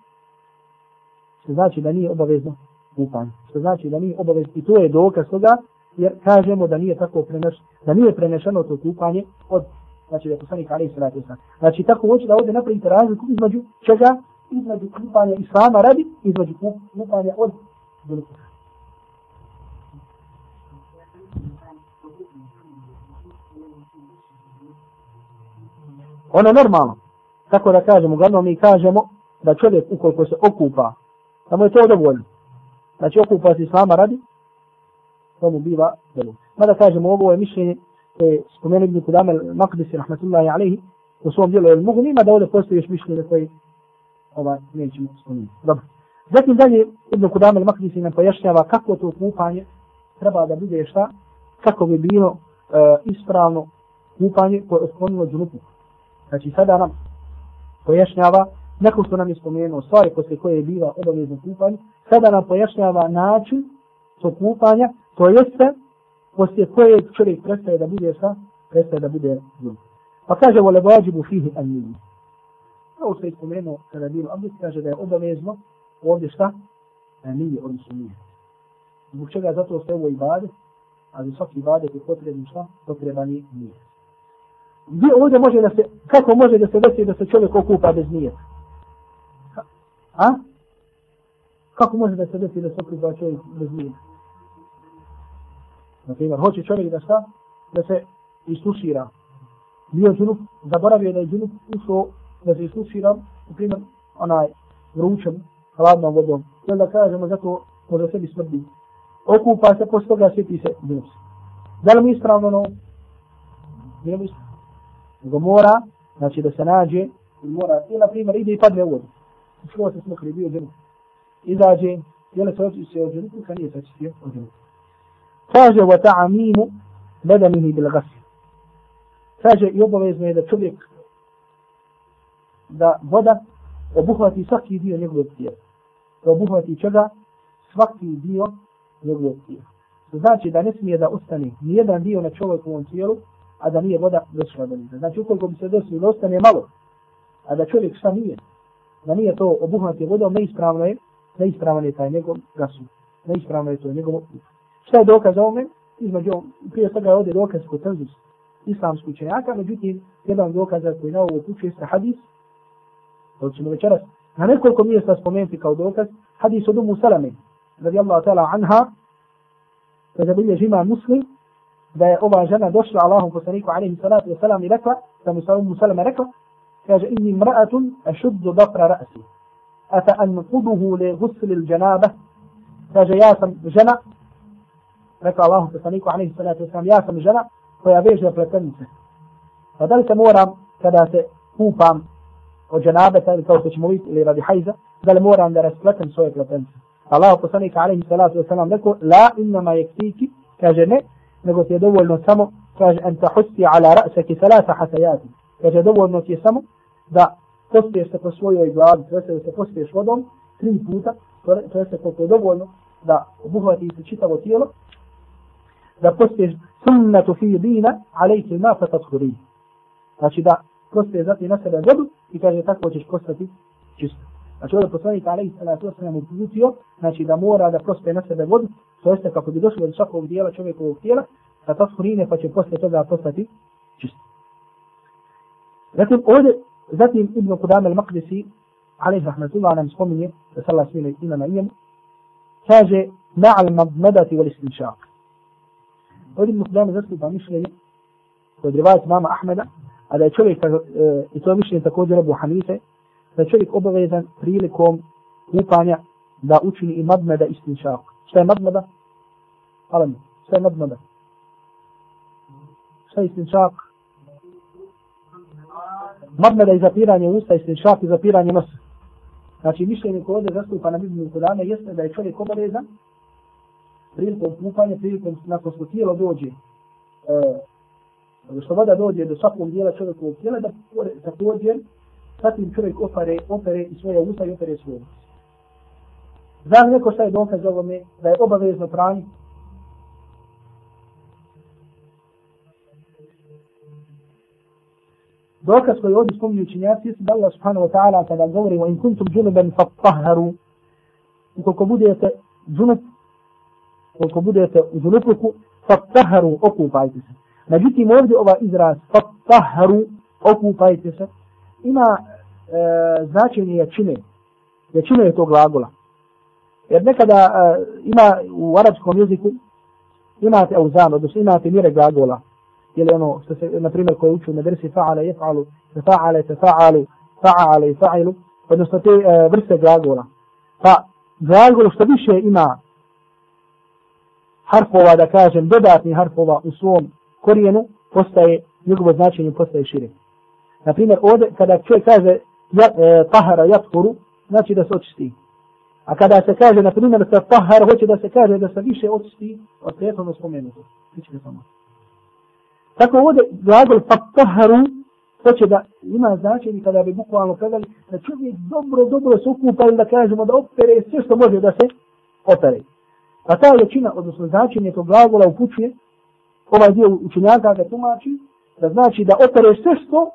što znači da nije obavezno kupanje. Što znači da nije obavezno. I to je dokaz toga, jer kažemo da nije tako preneš, da nije prenešeno to kupanje od znači da poslanik Ali Salatu Znači tako hoće da ovdje napravite razliku između čega? Između kupanja Islama radi, između kupanja od velikog. Ono normalno. Tako da kažemo, uglavnom mi kažemo da čovjek ukoliko se okupa Samo je to dovoljno. Znači okupa se islama radi, to mu biva dobro. Mada kažemo ovo je mišljenje koje spomenu Ibn Kudamel Maqdisi rahmatullahi alaihi u svom dijelu je mogu nima da ovdje postoji još mišljenje koje ovaj, nećemo spomenuti. Dobro. Zatim dalje Ibn Kudamel Maqdisi nam pojašnjava kako to kupanje treba da bude šta, kako bi bilo e, ispravno kupanje koje je otklonilo džunupu. Znači sada nam pojašnjava nakon što nam je spomenuo stvari posle koje je bila obavezno kupanje, sada nam pojašnjava način to to jeste poslije koje čovjek prestaje da bude sa, prestaje da bude zun. Pa kaže, vole vađibu fihi anjini. Kao što je spomenuo kada je bilo abdest, kaže da je obavezno ovdje šta? Da nije, odnosno nije. Zbog čega zato ste ovo ibade, a za svaki ibade je potrebno šta? Potreban je nije. Gdje ovdje može da se, kako može da se desi da se čovjek okupa bez nije? A? Kako može da se desi da se okupa čovjek bez nije? Na primjer, hoće čovjek da šta? Da se istušira. Bio džunup, zaboravio da je džunup ušao da se istušira, na primjer, onaj vrućem, hladnom vodom. I onda kažemo, zato može sebi smrdi. Okupa se, posle toga sjeti se džunup. Da li mi ispravno ono? Nije mi ispravno. Nego mora, znači da se nađe, mora, i na primjer, ide i padne u vodu Ušao se smo bio džunup. Izađe, je se očistio od džunupu, kad nije se očistio od džunupu. Kaže, wa ta'amimu bedanihi bil gasi. Kaže, i obavezno je da čovjek da voda obuhvati svaki dio njegovog tijela. Da obuhvati čega? Svaki dio njegovog tijela. To znači da ne smije da ostane nijedan dio na čovjekovom tijelu, a da nije voda došla do njega. Znači, ukoliko bi se desilo, ostane malo, a da čovjek šta nije, da nije to obuhvati vodom, neispravno je, neispravan je taj njegov gasu. Neispravno je to njegov Šta je dokaz o ome? Između, prije svega je ovdje dokaz kod tenzus islamsku učenjaka, međutim, jedan dokaz koji na ovo upućuje se hadis, to ćemo večeras na nekoliko mjesta spomenuti kao dokaz, hadis od Umu Salame, radi Allah ta'ala anha, kada bilje žima muslim, da je ova žena došla Allahom poslaniku alaihi salatu wa salam i rekla, da mu sa Umu Salame rekla, kaže inni mra'atun ashuddu dafra ra'si ata anquduhu li ghusl al janaba kaže ja sam žena rekao Allahu poslaniku alejhi salatu vesselam ja sam žena koja veže pletenice. Pa da li se moram kada se kupam od džanabeta ili kao što ćemo vidjeti ili radi hajza da li moram da raspletem svoje pletenice? Allahu poslanik alaihi salatu wasalam rekao la innama yakfiki kaže ne nego ti je dovoljno samo kaže an tahussi ala ra'saki thalatha hasajati. kaže dovoljno ti je samo da pospiješ se po svojoj glavi, to jeste da se pospiješ vodom tri puta, to jeste koliko je dovoljno da obuhvati se čitavo tijelo, da pospiješ sunnatu fi dina, alejke ma fa tathuri. Znači da pospiješ zati na sebe vodu i kaže tako ćeš postati čisto. Znači ovdje poslanik alejhi salatu wasallam uputio, znači da mora da prospije na sebe vodu, to jeste kako bi došlo do svakog dijela čovjekovog tijela, da tathurine pa će poslije toga postati čisto. Zatim ovdje, zatim Ibn Qudam al-Maqdisi, alaih rahmatullah, nam spominje, da sallah smile ima na njemu, kaže, ma'al madmadati wal istinšaq. Ovdje mu Qudam zastupa mišljenje, kod rivajat mama Ahmeda, a da je čovjek, e, i to mišljenje također Abu Hanife, da je čovjek obavezan prilikom kupanja da učini i madmada istinšak. Šta je madmeda? Hvala mi. Šta je madmada? Šta je istinšaq? Madmeda i zapiranje usta i i zapiranje nosa. Znači, mišljenje koje ovdje zastupa na Bibliju Kurana jeste da je čovjek obavezan prilikom kupanja, prilikom nakon što tijelo dođe, e, što voda dođe do svakog dijela čovjekovog tijela, da također zatim čovjek opere, opere i svoje usta i opere svoje usta. Znam neko šta je dokaz ovome da je obavezno pranje dokaz koji ovdje spominju učinjaci jeste da Allah subhanahu wa ta'ala kada govori wa in kuntum junuban fattaharu ukoliko budete džunup koliko budete u džunupluku fattaharu okupajte se. Međutim ovdje ova izraz fattaharu okupajte se ima e, značenje jačine. Jačine je to glagola. Jer nekada e, ima u arapskom jeziku imate auzan, odnosno imate mire glagola. Ili ono što se, na primjer, koje uču na versi fa'ala, jef'alu, fa'ale, tefa'alu, fa'ala i fa'ilu, odnosno te e, vrste glagola. Pa glagol što više ima harfova, da kažem, dodatnih harfova u svom korijenu, postaje, njegovo značenje postaje šire. Na primjer, ovdje, kada čovjek kaže ja, e, tahara jatkuru, znači da se očisti. A kada se kaže, na primjer, sa tahar, tahara, hoće da se kaže da se više očisti od prethodno spomenuto. Biće samo. Tako ovdje glagol pa fataharu, hoće da ima značenje kada bi bukvalno kazali da čovjek dobro, dobro se okupa ili da kažemo da opere sve što može da se opere. A ta većina, odnosno značenje tog glagola upućuje, ovaj dio učenjaka ga tumači, da znači da opere sve što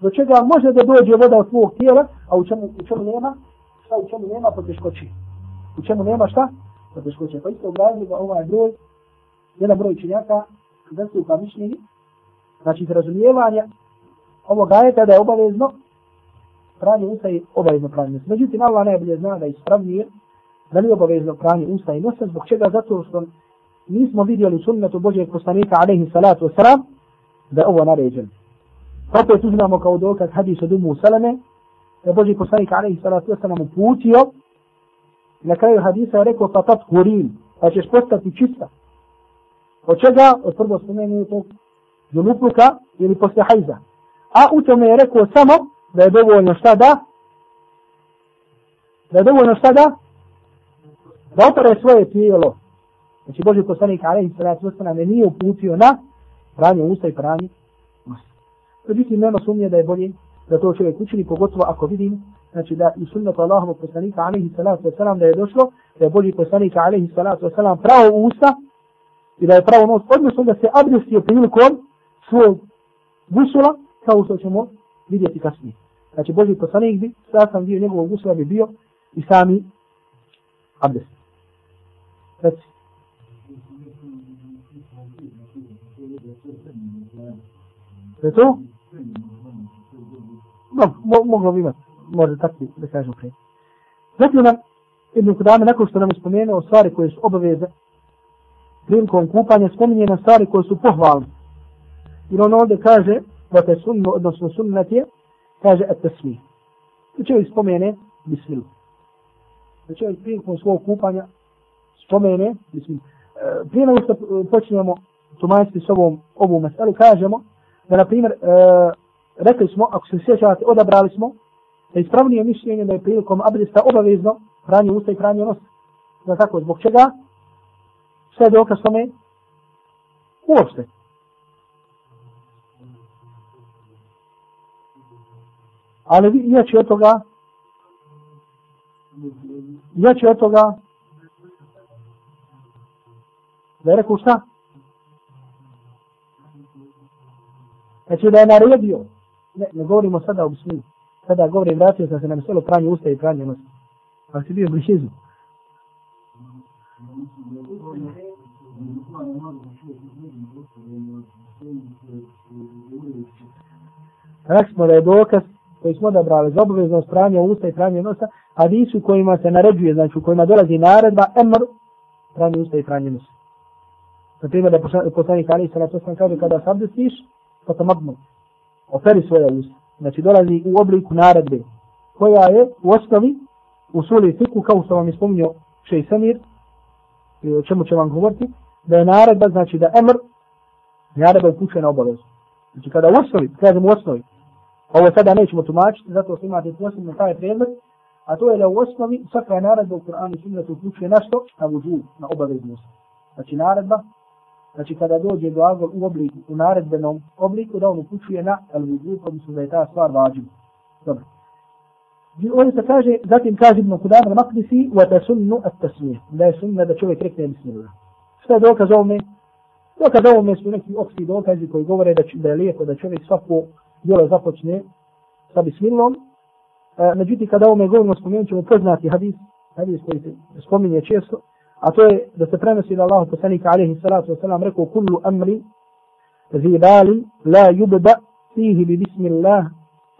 do čega može da dođe voda od tvojeg tijela, a u čemu, u čemu nema, šta u čemu nema poteškoći. U čemu nema šta? Poteškoći. Pa isto obrazi ga ovaj broj, jedan broj učenjaka, zastupa mišljenje, znači iz razumijevanja ovog ajeta da je obavezno pranje usta i obavezno pranje nosa. Međutim, Allah najbolje zna da je ispravnije da nije obavezno pranje usta i nosa, zbog čega zato što nismo vidjeli sunnetu Božeg poslanika alaihi salatu wasalam da je ovo naređen. Opet uzmamo kao dokaz hadis od Umu Salame, da je Boži poslanik alaihi salatu wasalam uputio na kraju hadisa je rekao patat kurin, pa ćeš postati čista. Od čega? Od prvo spomenutog junupluka ili posle hajza. A u tome je rekao samo da je dovoljno šta da? Da je dovoljno šta da? Da opere svoje tijelo. Znači Boži poslanik Alehi Salatu Osana ne nije uputio na pranje usta i pranje usta. Međutim, nema sumnje da je bolje da to čovjek učini, pogotovo ako vidim znači da i sunnet Allahovu poslanika Alehi Salatu Osana da je došlo, da je Boži poslanik Alehi Salatu Osana pravo usta i da je pravo nos, odnosno da se abdestio prilikom svog gusula, kao što ćemo vidjeti kasnije. Znači, Boži poslanik bi, sam dio njegovog gusula bi bio i sami abdest. Reci. Je to? No, mo moglo bi imati, može tako da kažem prije. Zatim nam, Ibn Kudame, nakon što nam je spomenuo stvari koje su obaveze prilikom kupanja, spominje na stvari koje su pohvalne. Jer on ovdje kaže, da te sunno, odnosno sunnet je, kaže et tesmih. I znači, čovjek spomene bismillah. Znači, da čovjek prilikom svog kupanja spomene mislim, e, prije nego što e, počnemo tumačiti s ovom, ovu meselu, kažemo da, na primjer, e, rekli smo, ako se sjećate, odabrali smo da ispravnije mišljenje da je prilikom abdesta obavezno pranje usta i pranje nosa. Da tako, zbog čega? Sve je dokaz tome? Uopšte. Ali vi, jači od toga, jači od toga, da je rekao šta? Znači da je naredio, ne, ne govorimo sada o bismilu, sada govorim, vratio sam se na miselo pranje usta i pranje nosa. Pa si bio blišizu. Rekli smo da je dokaz koji smo odabrali za obavezno pranje usta i pranje nosa, a nisu kojima se naređuje, znači u kojima dolazi naredba, emr, pranje usta i pranje nosa. Na primjer, da poslanik Ali Sala to sam kaže, kada se abdestiš, pa sam abnu, operi svoja usta. Znači dolazi u obliku naredbe, koja je u osnovi, u suli fiku, kao što vam je spominio Šej Samir, o čemu će vam govoriti, da je naredba, znači da emr, naredba upućuje na obavezu. Znači kada u osnovi, kažem u osnovi, Ovo sada nećemo tumačiti, zato što imate posebno taj predmet, A to je da u osnovi svaka naredba u Kur'anu i sunnetu upućuje na što? Na vudu, na obaveznost. Znači naredba, znači kada dođe do agol u obliku, u naredbenom obliku, da on upućuje na al vuđu, odnosno da je ta stvar vađiva. Dobro. Ovdje se kaže, zatim kaže Ibn Kudam al-Maqdisi, wa tasunnu at-tasmih. Da je sunna da čovjek rekne bismillah. Šta je dokaz ovome? Dokaz ovome su neki opski dokazi koji govore da, da je lijepo da čovjek svako djelo započne sa bismillom. E, međutim, kada ovome govorimo, spomenut ćemo poznati hadis, hadis koji se spominje često, a to je da se prenosi da Allah poslanika alaihi salatu wasalam rekao kullu amri zibali la yubda fihi bi bismillah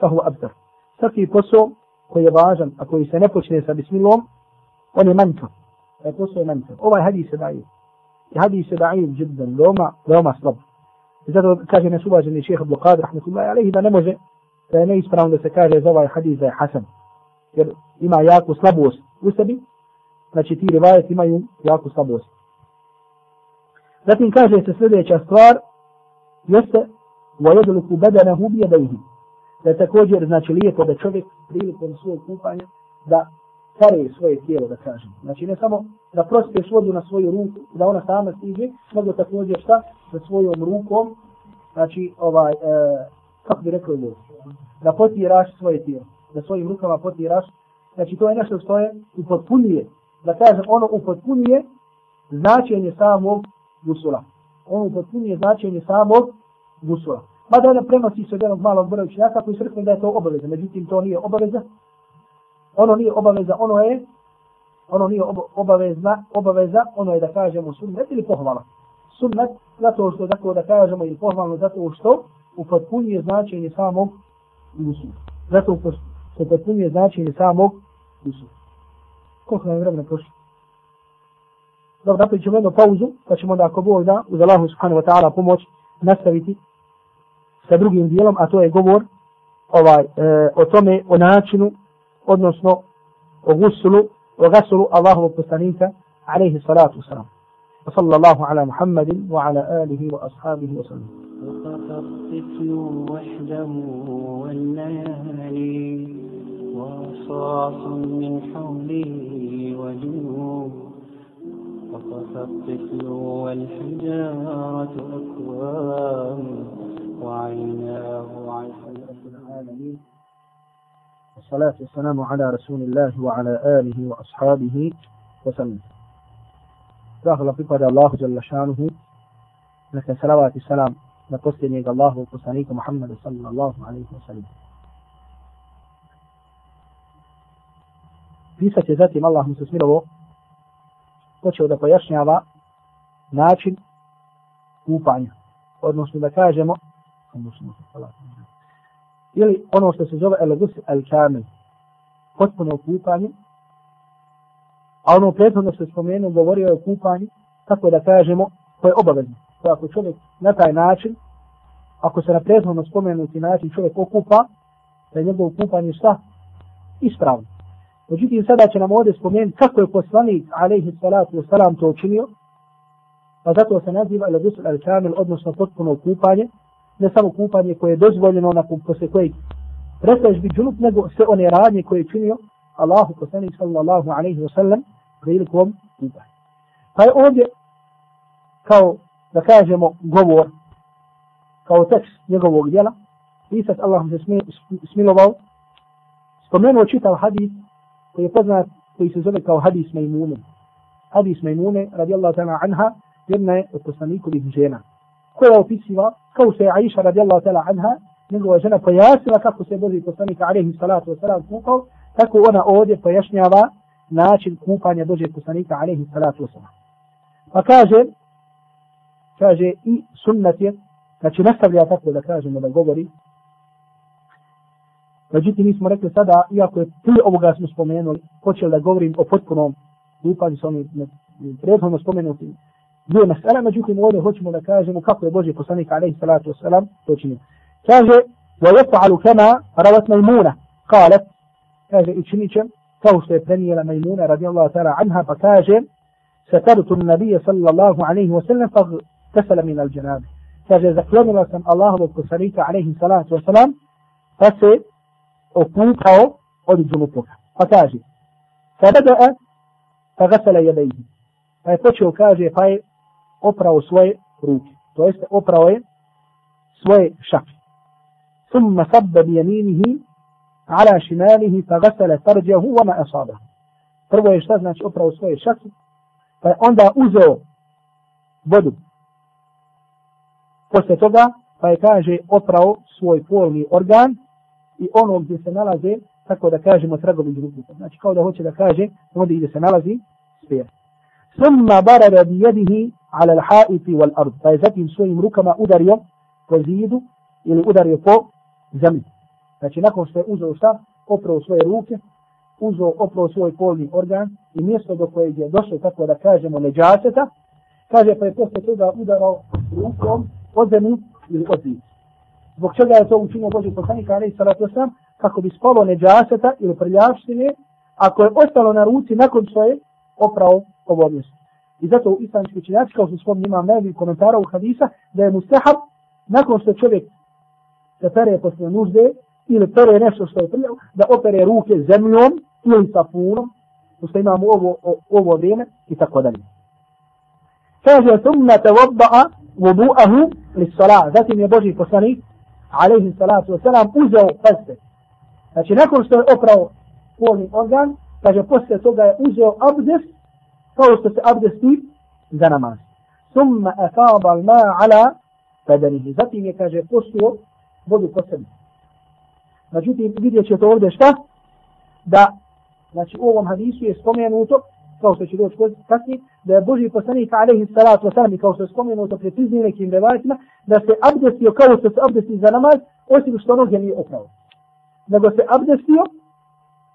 fahu abdar. Svaki posao koji je važan, a koji se ne počne sa bismillom, on je manjka. Taj posao je manjka. Ovaj hadis je da'iv. I hadis je da'iv džiddan, veoma, veoma slab. I zato kaže nas uvaženi šeheh Abdu Qadir, rahmatullahi alaihi, da ne može, da je neispravno da se kaže za ovaj hadis da je hasan. Jer ima jako slabost u sebi, znači ti rivajet imaju jako slabost. Zatim kaže se sljedeća stvar, jeste, وَيَدْلُكُ بَدَنَهُ بِيَدَيْهِ da je također znači lijepo da čovjek prilikom svog kupanja da pare svoje tijelo, da kažem. Znači ne samo da prospeš vodu na svoju ruku, da ona sama stiže, nego također šta? Sa svojom rukom, znači ovaj, e, kako bi rekao ljudi, da potiraš svoje tijelo, da svojim rukama potiraš, znači to je nešto što je upotpunije, da kažem ono upotpunije značenje samog gusula. Ono upotpunije značenje samog gusula. Mada ona prenosi se od jednog malog broja učenjaka koji su rekli da je to obaveza, međutim to nije obaveza. Ono nije obaveza, ono je ono nije obavezna, obaveza, ono je da kažemo sunnet ili pohvala. Sunnet zato što tako da kažemo ili pohvalno zato što upotpunjuje značenje samog gusula. Zato što upotpunjuje značenje samog gusula. Koliko je vremena prošlo? Dobro, napravit ćemo jednu pauzu, pa ćemo onda ako Bog da, uz Allahu subhanahu wa ta'ala pomoć, nastaviti sa drugim dijelom, a to je govor ovaj e, o tome, o načinu, odnosno o gusulu, o gasulu Allahovog poslanika, alaihi salatu wasalam. وصلى الله على محمد وعلى آله وأصحابه وسلم الطفل وحده والليالي وصاص من حوله وجنوب. وقف الطفل والحجارة أكوام. وعيناه عشرة العالمين والصلاة والسلام على رسول الله وعلى آله وأصحابه وسلم. داخل فيك الله جل شانه. لك سلوات السلام لقصد نيك الله وقصانيك محمد صلى الله عليه وسلم. Pisac je zatim Allah mu se smilovo počeo da pojašnjava način kupanja. Odnosno da kažemo ili ono što se zove el gus el kamil potpuno kupanje a ono prethodno se spomenu govorio o kupanju kako da kažemo to je obavezno to ako čovjek na taj način ako se na prethodno spomenuti način čovjek okupa da je njegov kupanje šta? ispravno Međutim, sada će nam ovdje spomenuti kako je poslanik, alaihi salatu wasalam, to učinio, pa zato se naziva il-Gusul al-Kamil, odnosno potpuno kupanje, ne samo kupanje koje je dozvoljeno nakon posle kojeg prestaješ biti džunup, nego sve one radnje koje je činio Allahu poslanik sallallahu alaihi wa sallam prilikom kupanja. Pa je ovdje kao da kažemo govor kao tekst njegovog djela. Pisac Allahom se smilovao spomenuo čitav hadis koji je poznat koji se zove kao hadis Majmune. Hadis Majmune radijallahu ta'ala anha jedna je od poslanikovih žena koja opisiva kao se je Aisha radijallahu ta'ala anha, njegova žena pojasnila kako se Boži poslanika alaihi salatu wasalam kukao, tako ona ovdje pojašnjava način kupanja Boži poslanika alaihi salatu wasalam. Pa kaže, kaže i sunnat je, znači nastavlja tako da kažemo da govori, Međutim, mi smo rekli sada, iako je prije ovoga smo spomenuli, počeli da govorim o potpunom kupanju sa onim prethodno spomenutim dvije mesela, međutim ovdje hoćemo da kažemo kako je Boži poslanik alaihi salatu wasalam to činio. Kaže, وَيَفْعَلُ كَمَا رَوَتْ مَيْمُونَ قالت kaže i činit će kao što je prenijela Majmuna radijallahu ta'ala anha pa kaže satartu nabija sallallahu alaihi wa sallam fa tesala min al džanabi kaže zaklonila sam Allahovog poslanika alaihi salatu wa salam pa se okupao od džunupluka Pa kaže, فبدأ فغسل يديه pa je počeo, kaže, pa je oprao svoje ruke. To jeste, oprao je svoje šake. ثم صب بيمينه على شماله فغسل فرجه وما أصابه. Prvo je šta znači oprao svoje šake, pa je onda uzeo vodu. Posle toga, pa je kaže oprao svoj polni organ i ono gdje se nalaze, tako da kažemo tragovi ruku. Znači kao da hoće da kaže, ovdje gdje se nalazi sper. Summa barara bi jedihi ala l'haiti wal ard. Pa je zatim svojim rukama udario po zidu ili udario po zemlji. Znači nakon što je uzeo šta, oprao svoje ruke, uzeo, oprao svoj polni organ i mjesto do kojeg je došao, tako da kažemo, neđaseta, kaže pa je posle toga udarao rukom od zemlji ili od zidu. Zbog čega je to učinio Boži poslanik, ali i salatu sam, kako bi spalo neđaseta ili prljavštine, ako je ostalo na ruci nakon što je oprao ovo mjesto. I zato u islamski učenjaci, kao što spomni imam najbolji komentara u hadisa, da je mustahab, nakon što čovjek se pere posle nužde, ili pere nešto što je prljavo, da opere ruke zemljom ili sapunom, što imamo ovo, ovo vrijeme i tako dalje. Kaže, thumma te vodba'a vudu'ahu li salah. Zatim je Boži poslanik, alaihi salatu wasalam, uzeo peste. Znači, nakon što je oprao polni organ, kaže, posle toga je uzeo abdest, kao što se abdesti za namaz. Summa afaba al-ma ala badanihi. Zatim je, kaže, postuo vodu po sebi. Međutim, vidjet ćete ovdje šta? Da, znači, u ovom hadisu je spomenuto, kao što će doći kasnije, da je Boži poslanik alaihi salatu wasalam i kao što je spomenuto preciznije nekim revajtima, da se abdestio kao što se abdesti za namaz, osim što noge nije opravo. Nego se abdestio,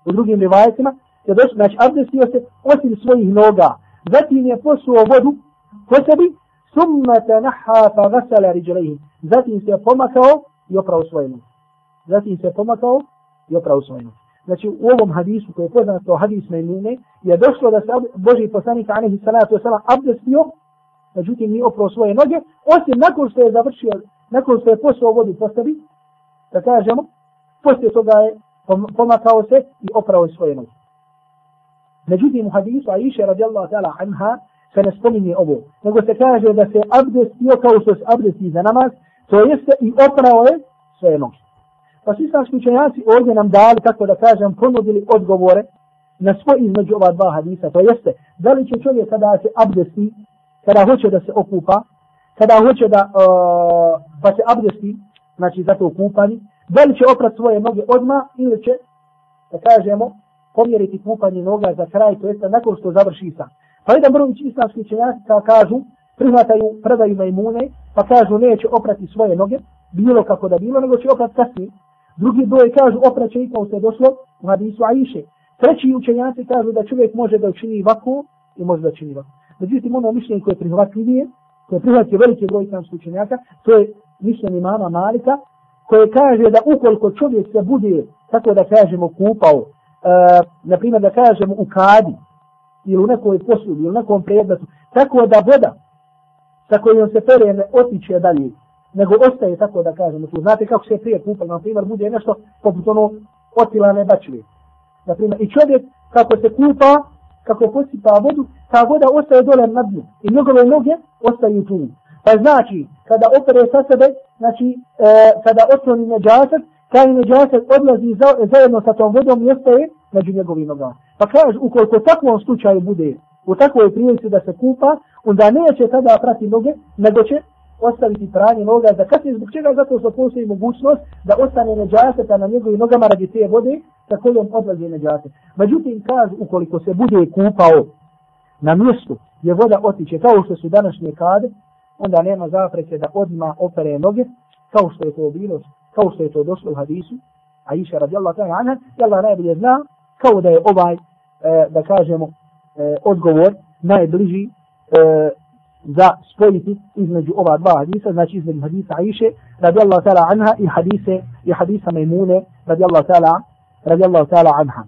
u drugim revajtima, se došlo, znači abdestio se osim svojih noga. Zatim je posuo vodu po sebi, summa tanaha fa gasala riđalehi. Zatim se pomakao i opravo svoje noge. Zatim se pomakao i opravo svoje noge. Znači u ovom hadisu koji je poznato hadis Mejmune je došlo da se Boži poslanik Anehi Salatu Wasalam abdestio, međutim nije oprao svoje noge, osim nakon što je završio, nakon što je posao vodu postavi, da kažemo, poslije toga je pomakao se i oprao svoje noge. Međutim u hadisu Aisha radijallahu ta'ala anha se ne spominje ovo, nego se kaže da se abdestio kao što se abdesti za namaz, to jeste i oprao je svoje noge. Pa su islamski učenjaci ovdje nam dali, tako da kažem, ponudili odgovore na svoj između ova dva hadisa. To jeste, da li će čovjek kada se abdesti, kada hoće da se okupa, kada hoće da uh, pa se abdesti, znači za to kupanje, da li će oprat svoje noge odmah ili će, da kažemo, pomjeriti kupanje noga za kraj, to jeste nakon što završi sam. Pa jedan broj islamski učenjaci kažu, prihvataju, predaju majmune, pa kažu neće oprati svoje noge, bilo kako da bilo, nego će oprati kasnije. Drugi broj kažu opraće i kao se došlo u hadisu Aiše. Treći učenjaci kažu da čovjek može da učini vaku i može da učini vaku. Međutim, ono mišljenje koje je prihvatljivije, koje prihvatio velike broj islamskih učenjaka, to je mišljenje mama Malika, koje kaže da ukoliko čovjek se bude, tako da kažemo, kupao, uh, na primjer da kažemo u kadi, ili u nekoj posudi, ili u nekom predmetu, tako da voda sa kojom se pere ne otiče dalje, nego ostaje tako da kažemo tu. Znate kako se prije kupali, na primjer, bude nešto poput ono otilane bačve. Na primjer, i čovjek kako se kupa, kako posipa vodu, ta voda ostaje dole na dnu i njegove noge ostaju tu. Pa znači, kada opere sa sebe, znači, e, kada osloni neđasak, taj neđasak odlazi za, zajedno sa tom vodom i ostaje među njegovim nogama. Pa kaže, ukoliko takvom slučaju bude u takvoj prilici da se kupa, onda neće tada prati noge, nego će ostaviti pranje noga za kasnije, zbog čega? Zato što postoji mogućnost da ostane neđaseta na njegovim nogama radi te vode sa kojom odlazi neđaset. Međutim, kažu, ukoliko se bude kupao na mjestu gdje voda otiče, kao što su današnje kade, onda nema zapreke da odma opere noge, kao što je to bilo, kao što je to došlo u hadisu, a iša radijallahu ta'ala anha, i Allah najbolje zna, kao da je ovaj, e, da kažemo, e, odgovor najbliži e, za spojiti između ova dva hadisa, znači između hadisa Aisha radijallahu ta'ala anha i hadise i hadisa Maimune radijallahu ta'ala radijallahu ta'ala anha.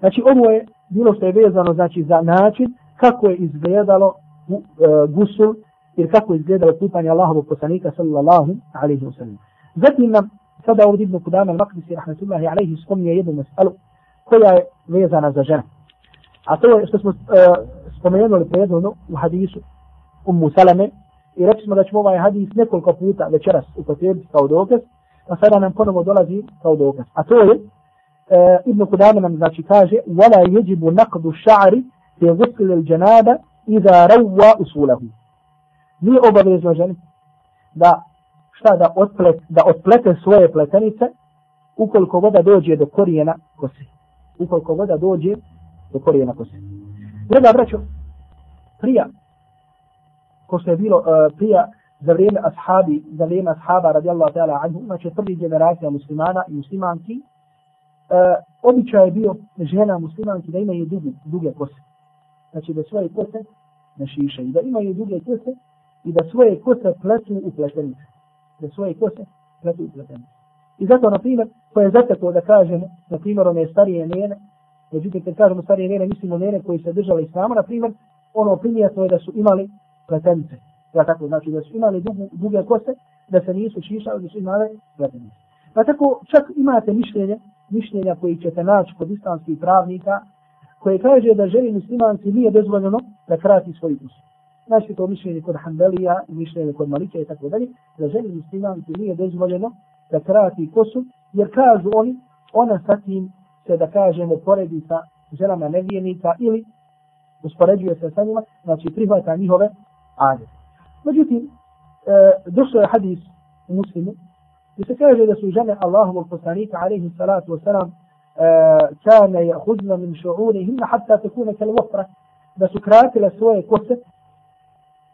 Znači ovo je bilo što je vezano znači za način kako je izgledalo uh, gusul ili kako je izgledalo kupanje Allahovog poslanika sallallahu alaihi wa sallam. Zatim nam sada ovdje Ibn Kudama al-Maqdisi rahmetullahi alaihi spominje jednu mesalu koja je vezana za žene. A to je što smo uh, spomenuli predvodno u hadisu Ummu Salame i rekli smo da ćemo ovaj hadis nekoliko puta večeras upotrebiti kao dokaz, pa sada nam ponovo dolazi kao dokaz. A to je, uh, Ibn Kudame nam znači kaže, وَلَا يَجِبُ نَقْدُ الشَّعْرِ فِي غُسْلِ الْجَنَابَ إِذَا رَوَّا أُسُولَهُ Nije obavezno ženi da šta da otplet, da otplete svoje pletenice ukoliko voda dođe do korijena kose. Ukoliko voda dođe do korijena kose. Draga braćo, prija, ko što je bilo uh, prija za vrijeme ashabi, za vrijeme ashaba radijallahu ta'ala anhu, znači prvi generacija muslimana i muslimanki, uh, običaj je bio žena muslimanki da imaju duge, duge kose. Znači da svoje kose ne i da imaju duge kose i da svoje kose pletu u pletenice. Da svoje kose pletu u pletenice. I zato, na primjer, ko je zateklo da kažemo, na primjer, one starije njene, međutim, kad kažemo starije njene, mislimo njene koji se držali islamu, na primjer, ono primjetno je da su imali pletence. Ja tako, znači da su imali dugu, duge kose, da se nisu šišali, da su imali pletence. Pa tako, čak imate mišljenje, mišljenja koji ćete naći kod islamskih pravnika, koje kaže da želi muslimanci nije dozvoljeno da krati svoj kusu. Znači to mišljenje kod Hanbelija, mišljenje kod Malike i tako dalje, da želi muslimanci nije dozvoljeno da krati kosu, jer kažu oni, ona sa tim se da kažemo poredi sa ženama nevijenika ili uspoređuje se sa njima, znači prihvata njihove ajde. Međutim, e, došlo je hadis u muslimu, gdje se kaže da su žene Allahovog poslanika, alaihi salatu wasalam, e, kane je hudna min šu'uni hinna hatta tekune kune kele vofra, da su kratile svoje kose,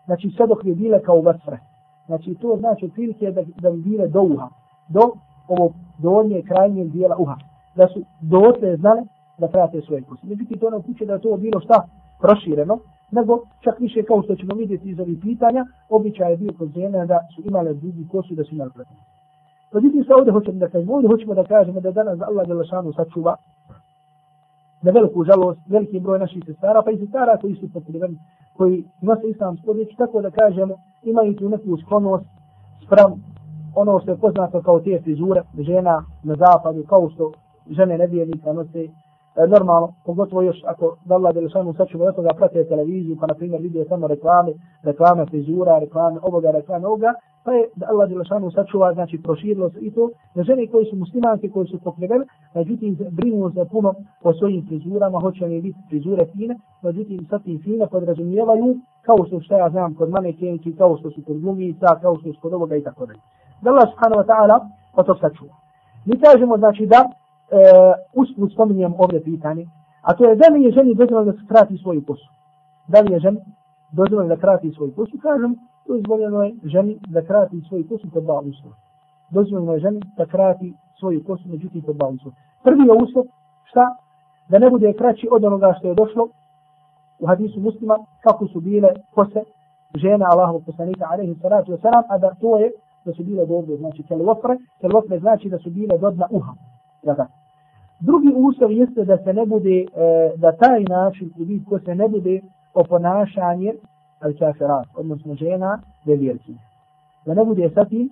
znači sve dok bi bile kao vatre. Znači to znači otprilike da, da bi bile do uha do ovog donje krajnjeg dijela uha. Da su dotle znale da prate svoje kose. Međutim, to ne upuće da to bilo šta prošireno, nego čak više kao što ćemo vidjeti iz ovih pitanja, običaj je bio kod žene da su imale drugi kosu da su imali prate. Međutim, sa ovdje hoćemo da kažemo, ovdje hoćemo da kažemo da danas Allah je lašanu sačuva na veliku žalost, veliki broj naših sestara, pa i sestara koji su pokriveni, koji nose islamsku riječ, tako da kažemo, imaju tu neku sklonost sprem ono što je poznato kao te frizure žena na zapadu, kao što žene nevijenika nose e, normalno, pogotovo još ako da Allah Đelešanu sačuva od toga prate televiziju, pa na primjer vidje samo reklame, reklame frizura, reklame ovoga, reklame ovoga, pa je da Allah Đelešanu sačuva, znači proširilo se i to, na žene koji su muslimanke, koji su pokrivene, međutim brinu se puno o svojim frizurama, hoće li biti frizure fine, međutim sa tim fine podrazumijevaju, kao što što ja znam kod manekenki, kao što su kod glumica, kao što su kod ovoga i tako dalje da Allah subhanahu wa ta'ala o to sačuva. Mi kažemo znači da E, usput spominjem ovdje pitanje, a to je da li je ženi dozvoljeno da skrati svoju kosu. Da li je ženi dozvoljeno da krati svoju kosu? Kažem, dozvoljeno je ženi da krati svoju kosu kod dva uslova. Dozvoljeno je ženi da krati svoju kosu, međutim kod dva uslova. Prvi je uslov, šta? Da ne bude kraći od onoga što je došlo u hadisu muslima, kako su bile kose žena Allahovog poslanika, alaihi salatu wasalam, a da to je da su bile dobro, znači kelvofre, kelvofre znači da su bile do dna uha. Da Drugi uslov jeste da se ne bude, e, da taj način i vid ko se ne bude oponašanje al kafirat, odnosno žena vjerci. Da ne bude sa tim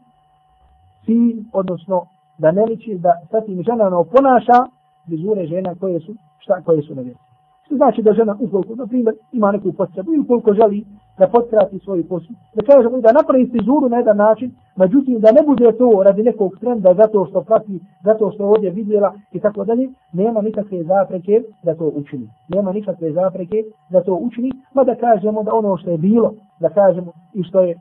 cilj, odnosno da ne liči da sa tim žena ne oponaša vizure žena koje su, šta, koje su nevjerci. Što znači da žena ukoliko, na primjer, ima neku potrebu i ukoliko želi da potkrati svoju kosu, da kažemo da napravi frizuru na jedan način, međutim da ne bude to radi nekog trenda, zato što prati, zato što ovdje vidjela i tako dalje, nema nikakve zapreke da to učini. Nema nikakve zapreke da to učini, ma da kažemo da ono što je bilo, da kažemo i što je e,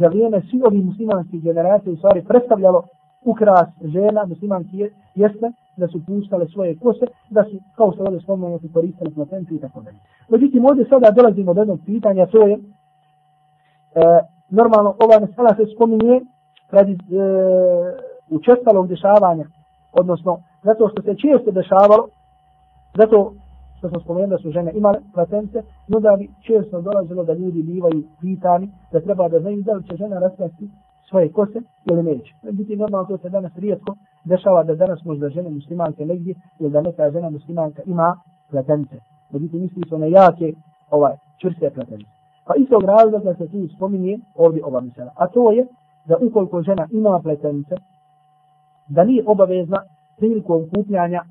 za vrijeme svi ovih muslimanskih generacija u stvari predstavljalo ukras žena, muslimanki jeste, da su puštale svoje kose, da su, kao što ovdje spomenuo, su koristile platenci i tako dalje. Međutim, ovdje sada dolazimo do jednog pitanja, to je, e, normalno, ova mesela se spominje radi e, učestalog dešavanja, odnosno, zato što se često dešavalo, zato što smo spomenuli da su žene imale platence, no da bi često dolazilo da ljudi bivaju pitani, da treba da znaju da li će žena raspasti svoje kose ili neće. Međutim, normalno to se danas rijetko dešava da danas možda žene muslimanke negdje ili da neka žena muslimanka ima platenice. Međutim, misli su one jake, ovaj, čvrste platenice. Pa iz tog razloga se tu spominje ovdje ova misla. A to je da ukoliko žena ima pletence, da nije obavezna prilikom kupljanja e,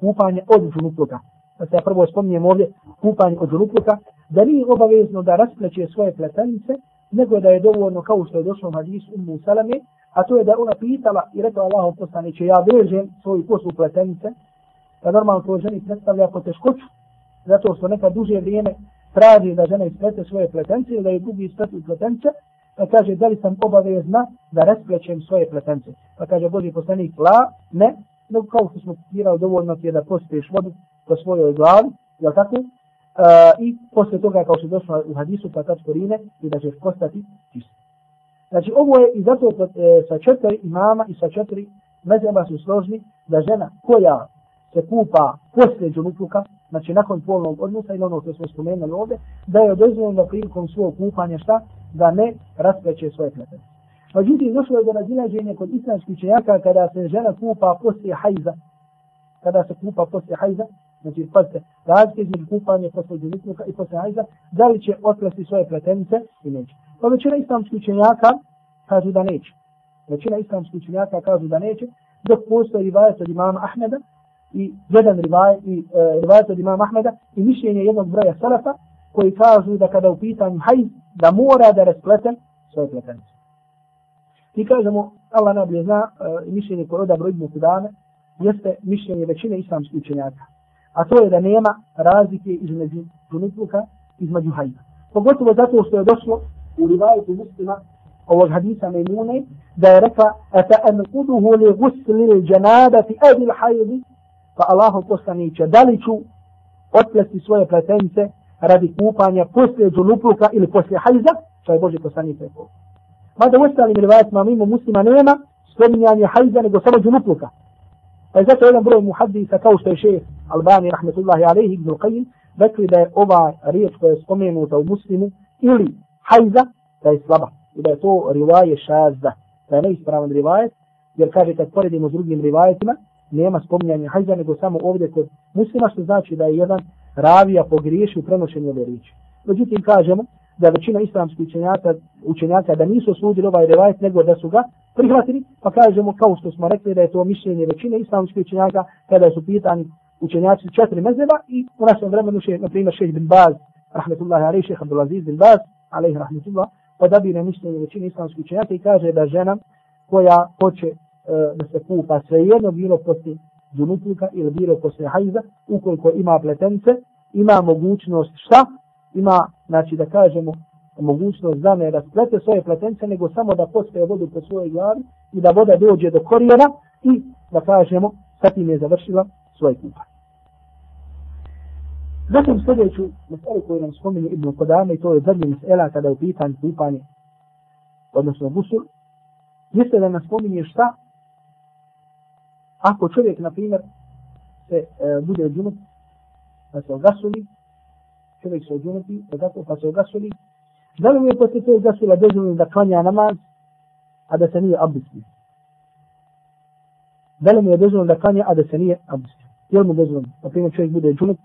kupanje od džunupluka. Da pa se ja prvo spominjem ovdje kupanje od džunupluka, da nije obavezno da raspleće svoje pletence nego da je dovoljno kao što je došlo u hadisu Ummu Salame, a to je da ona pitala i rekla Allahom poslaniće, ja vežem svoju kosu pletenice, da normalno to ženi predstavlja poteškoću, zato što neka duže vrijeme traži da žena isplete svoje pletence ili da je drugi ispletu pletence, pa kaže da li sam obavezna da rasplećem svoje pletence. Pa kaže Boži poslanik, la, ne, nego kao što smo citirali, dovoljno ti je da pospiješ vodu po svojoj glavi, jel tako? Uh, I posle toga kao što je došlo u hadisu, pa tad sporine i da ćeš postati čist. Znači ovo je i zato e, sa četiri imama i sa četiri mezema su složni da žena koja se kupa poslije džunupluka, znači nakon polnog odnosa ili ono što smo spomenuli ovdje, da je odozvoljeno prilikom svog kupanja šta? Da ne raspreće svoje pletene. Međutim, došlo je do razilaženja kod islamskih čenjaka kada se žena kupa poslije hajza. Kada se kupa poslije hajza, znači pazite, razlike između kupanja poslije džunupluka i poslije hajza, da li će otplesti svoje pretenice i neće. Pa većina islamskih učenjaka kažu da neće. Većina islamskih učenjaka kažu da neće, dok postoji rivajet od imama Ahmeda i jedan rivajet, i, e, rivajet od imama Ahmeda i mišljenje jednog broja salafa koji kažu da kada u pitanju hajz, da mora da rasplete svoje pretenice. I kažemo, Allah najbolje zna, e, mišljenje koje odabro Ibn Kudame, jeste mišljenje većine islamskih učenjaka. A to je da nema razlike između tunitluka, između hajda. Pogotovo zato što je došlo u rivajetu muslima ovog hadisa Mejmune, da je rekla, ata anquduhu li gusli li džanabati adil hajdi, pa Allahu poslaniće, da li ću otplesti svoje pletence radi kupanja poslije džunupluka ili poslije hajza, što je Boži poslanik rekao. Mada u ostalim rivajetima mimo muslima nema spominjanje hajza nego samo džunupluka. Pa je zato jedan broj muhaddisa kao što je šeh Albani rahmetullahi alaihi ibn Qajim rekli da je ova riječ koja je spomenuta u muslimu ili hajza da je slaba i da je to rivaje šazda, da je neispravan rivajet, jer kaže kad poredimo s drugim rivajetima, nema spominjanja hajza, nego samo ovdje kod muslima, što znači da je jedan ravija pogriješi u prenošenju ove riječi. Međutim, kažemo da većina islamskih učenjaka, učenjaka da nisu osudili ovaj rivajet, nego da su ga prihvatili, pa kažemo kao što smo rekli da je to mišljenje većine islamskih učenjaka kada su pitani učenjaci četiri mezeba i u našem vremenu še, na primjer, šeh bin Baz, rahmetullahi alaih, šeh Abdulaziz bin Baz, alaih rahmetullah, odabire mišljenje većine islamskih učenjaka i kaže da žena koja hoće e, da se kupa svejedno bilo poslije džunutlika ili bilo poslije hajza, ukoliko ima pletence, ima mogućnost šta? Ima, znači da kažemo, mogućnost da ne rasplete svoje pletence, nego samo da postaje vodu po svojoj glavi i da voda dođe do korijena i da kažemo, sad im je završila svoje kupanje. Zatim sljedeću meselu koju nam spominje Ibn Kodame, i to je zadnji mesela kada je pitan kupanje, odnosno gusul, jeste da nam spominje šta ako čovjek, na primjer, se e, bude džunup, pa se ogasuli, čovjek se odžunupi, pa tako, pa se ogasuli, da li mu je poslije tog gasula dozvoljeno da klanja namaz, a da se nije abdestio? Da li mu je dozvoljeno da klanja, a da se nije abdestio? Je li mu dozvoljeno? Na primjer, čovjek bude džunup,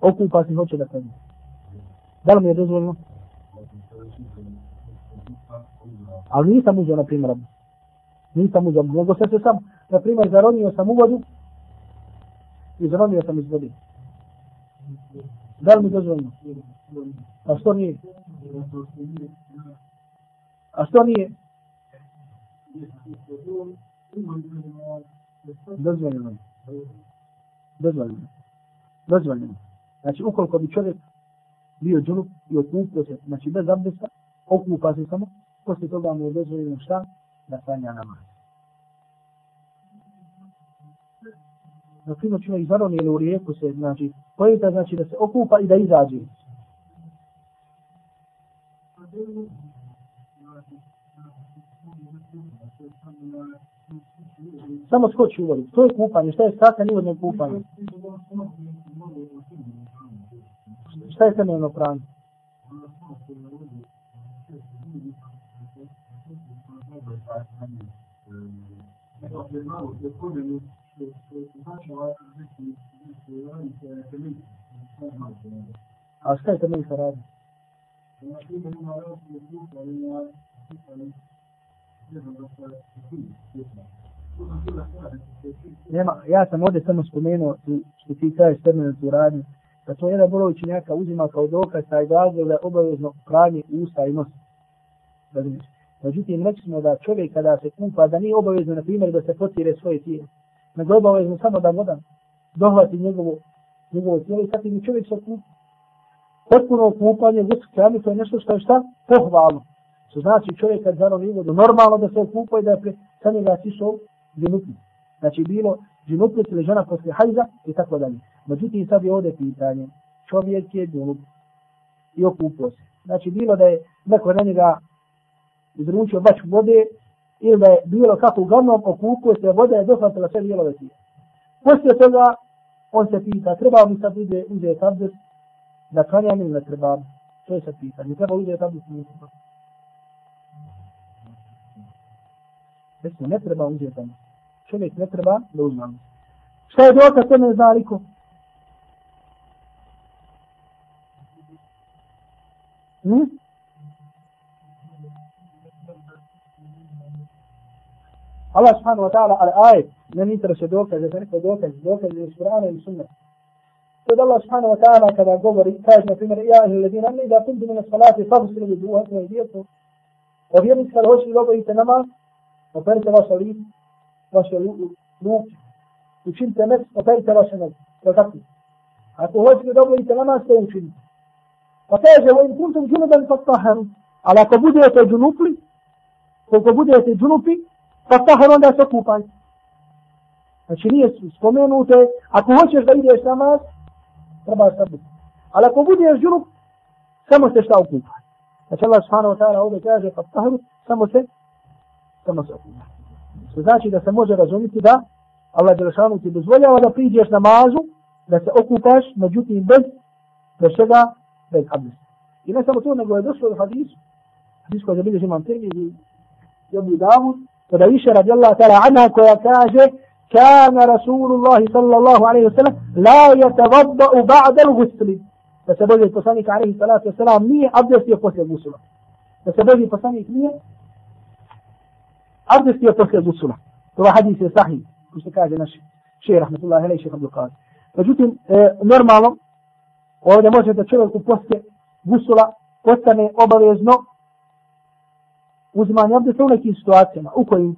okupa se hoće da klanja. Da li mi je dozvoljno? Ali nisam uzeo, na primjer, nisam uzeo, nego se se sam, na primjer, zaronio sam u vodu i zaronio sam iz vode. Da li mi je dozvoljeno? A što nije? A što nije? Dozvoljeno. Dozvoljeno. Dozvoljeno. Znači, ukoliko bi čovjek bio džunup i okupio se, znači bez abdesta, okupa se samo, poslije toga mu je dozvoljeno šta? Da klanja namaz. Na primjer, čovjek zaroni ili u rijeku se, znači, pojeta znači da se okupa i da izađe. Samo skoči u vodu. To je kupanje. Šta je skakanje skaka nivodno kupanje? Šta je temeljno pranje? A šta je temeljno pranje? Nema, ja sam ovdje samo spomenuo što ti kažeš terminatu radnju, da to jedan broj učenjaka uzima kao dokaz taj glagol da je obavezno pranje usta i nos. Međutim, rekli smo da čovjek kada se kupa, da nije obavezno, na primjer, da se potire svoje tijelo, nego je obavezno samo da voda dohvati njegovo, njegovo tijelo i sad mi čovjek se kupa. Potpuno kupanje, gusk kranu, to je nešto što je šta? Pohvalno. Što znači čovjek kad zarovi vodu, normalno da se okupa i da je pre, sa njega sišao džinupnik. Znači bilo džinupnik ili žena poslije hajza i tako dalje. Međutim sad je ovdje pitanje. Čovjek je glup i okupao se. Znači bilo da je neko na njega izručio bač vode ili da je bilo kako uglavnom okupao se, voda je dohvatila sve dijelove tije. Poslije toga on se pita, treba mi sad ide uzeti abdes da klanjam ili ne treba. To je sad pitanje. Treba uzeti abdes ili ne treba. Recimo, ne treba uzeti tamo. Čovjek ne treba da uzma. Šta je dokaz to ne الله سبحانه وتعالى على آية. من يترى شدوك إذا تنفى دوك دوك إذا القرآن والسنة قد الله سبحانه وتعالى كذا قبر كاجنا في مرئي آه الذين أمن إذا كنت من الصلاة فاغسل وجوهكم وأيديكم. وفي مسك الهوش الوضع يتنمى. وفرت وصلي وصلي لوك وشنت نفس وفرت وصلي وتقل أقول هوش الوضع يتنمى سوى شنت Pa kaže, in kuntum džunuban fattaharu, ali ako budete džunupli, koliko budete džunupi, fattaharu onda se okupajte. Znači nije spomenute, ako hoćeš da ideš namaz, treba se biti. Ali ako budeš džunup, samo se šta okupaj. Znači Allah subhanahu wa ta'ala ovdje kaže, fattaharu, samo se samo se okupa. Što znači da se može razumjeti da Allah Đelešanu ti dozvoljava da priđeš namazu, da se okupaš, međutim bez, bez čega, فيتحدث إذا ثبتوا أن جوازات الحديث. حديث كويس بيجي منطقي يبني داود. ودايشة رضي الله تعالى عنها كوكاجة. كان رسول الله صلى الله عليه وسلم لا يتوضأ بعد الغسل. فسبب الفسانيك عليه الصلاة والسلام nije abdestio poslije gusula. Fasabebi poslanik nije abdestio poslije gusula. To je hadis je sahih, što kaže naš šehr, rahmetullahi alaih, šehr Abdul Qadir. Međutim, e, normalno, ovdje može da čovjeku poslije gusula postane obavezno uzimanje abdesta u nekim situacijama, u kojim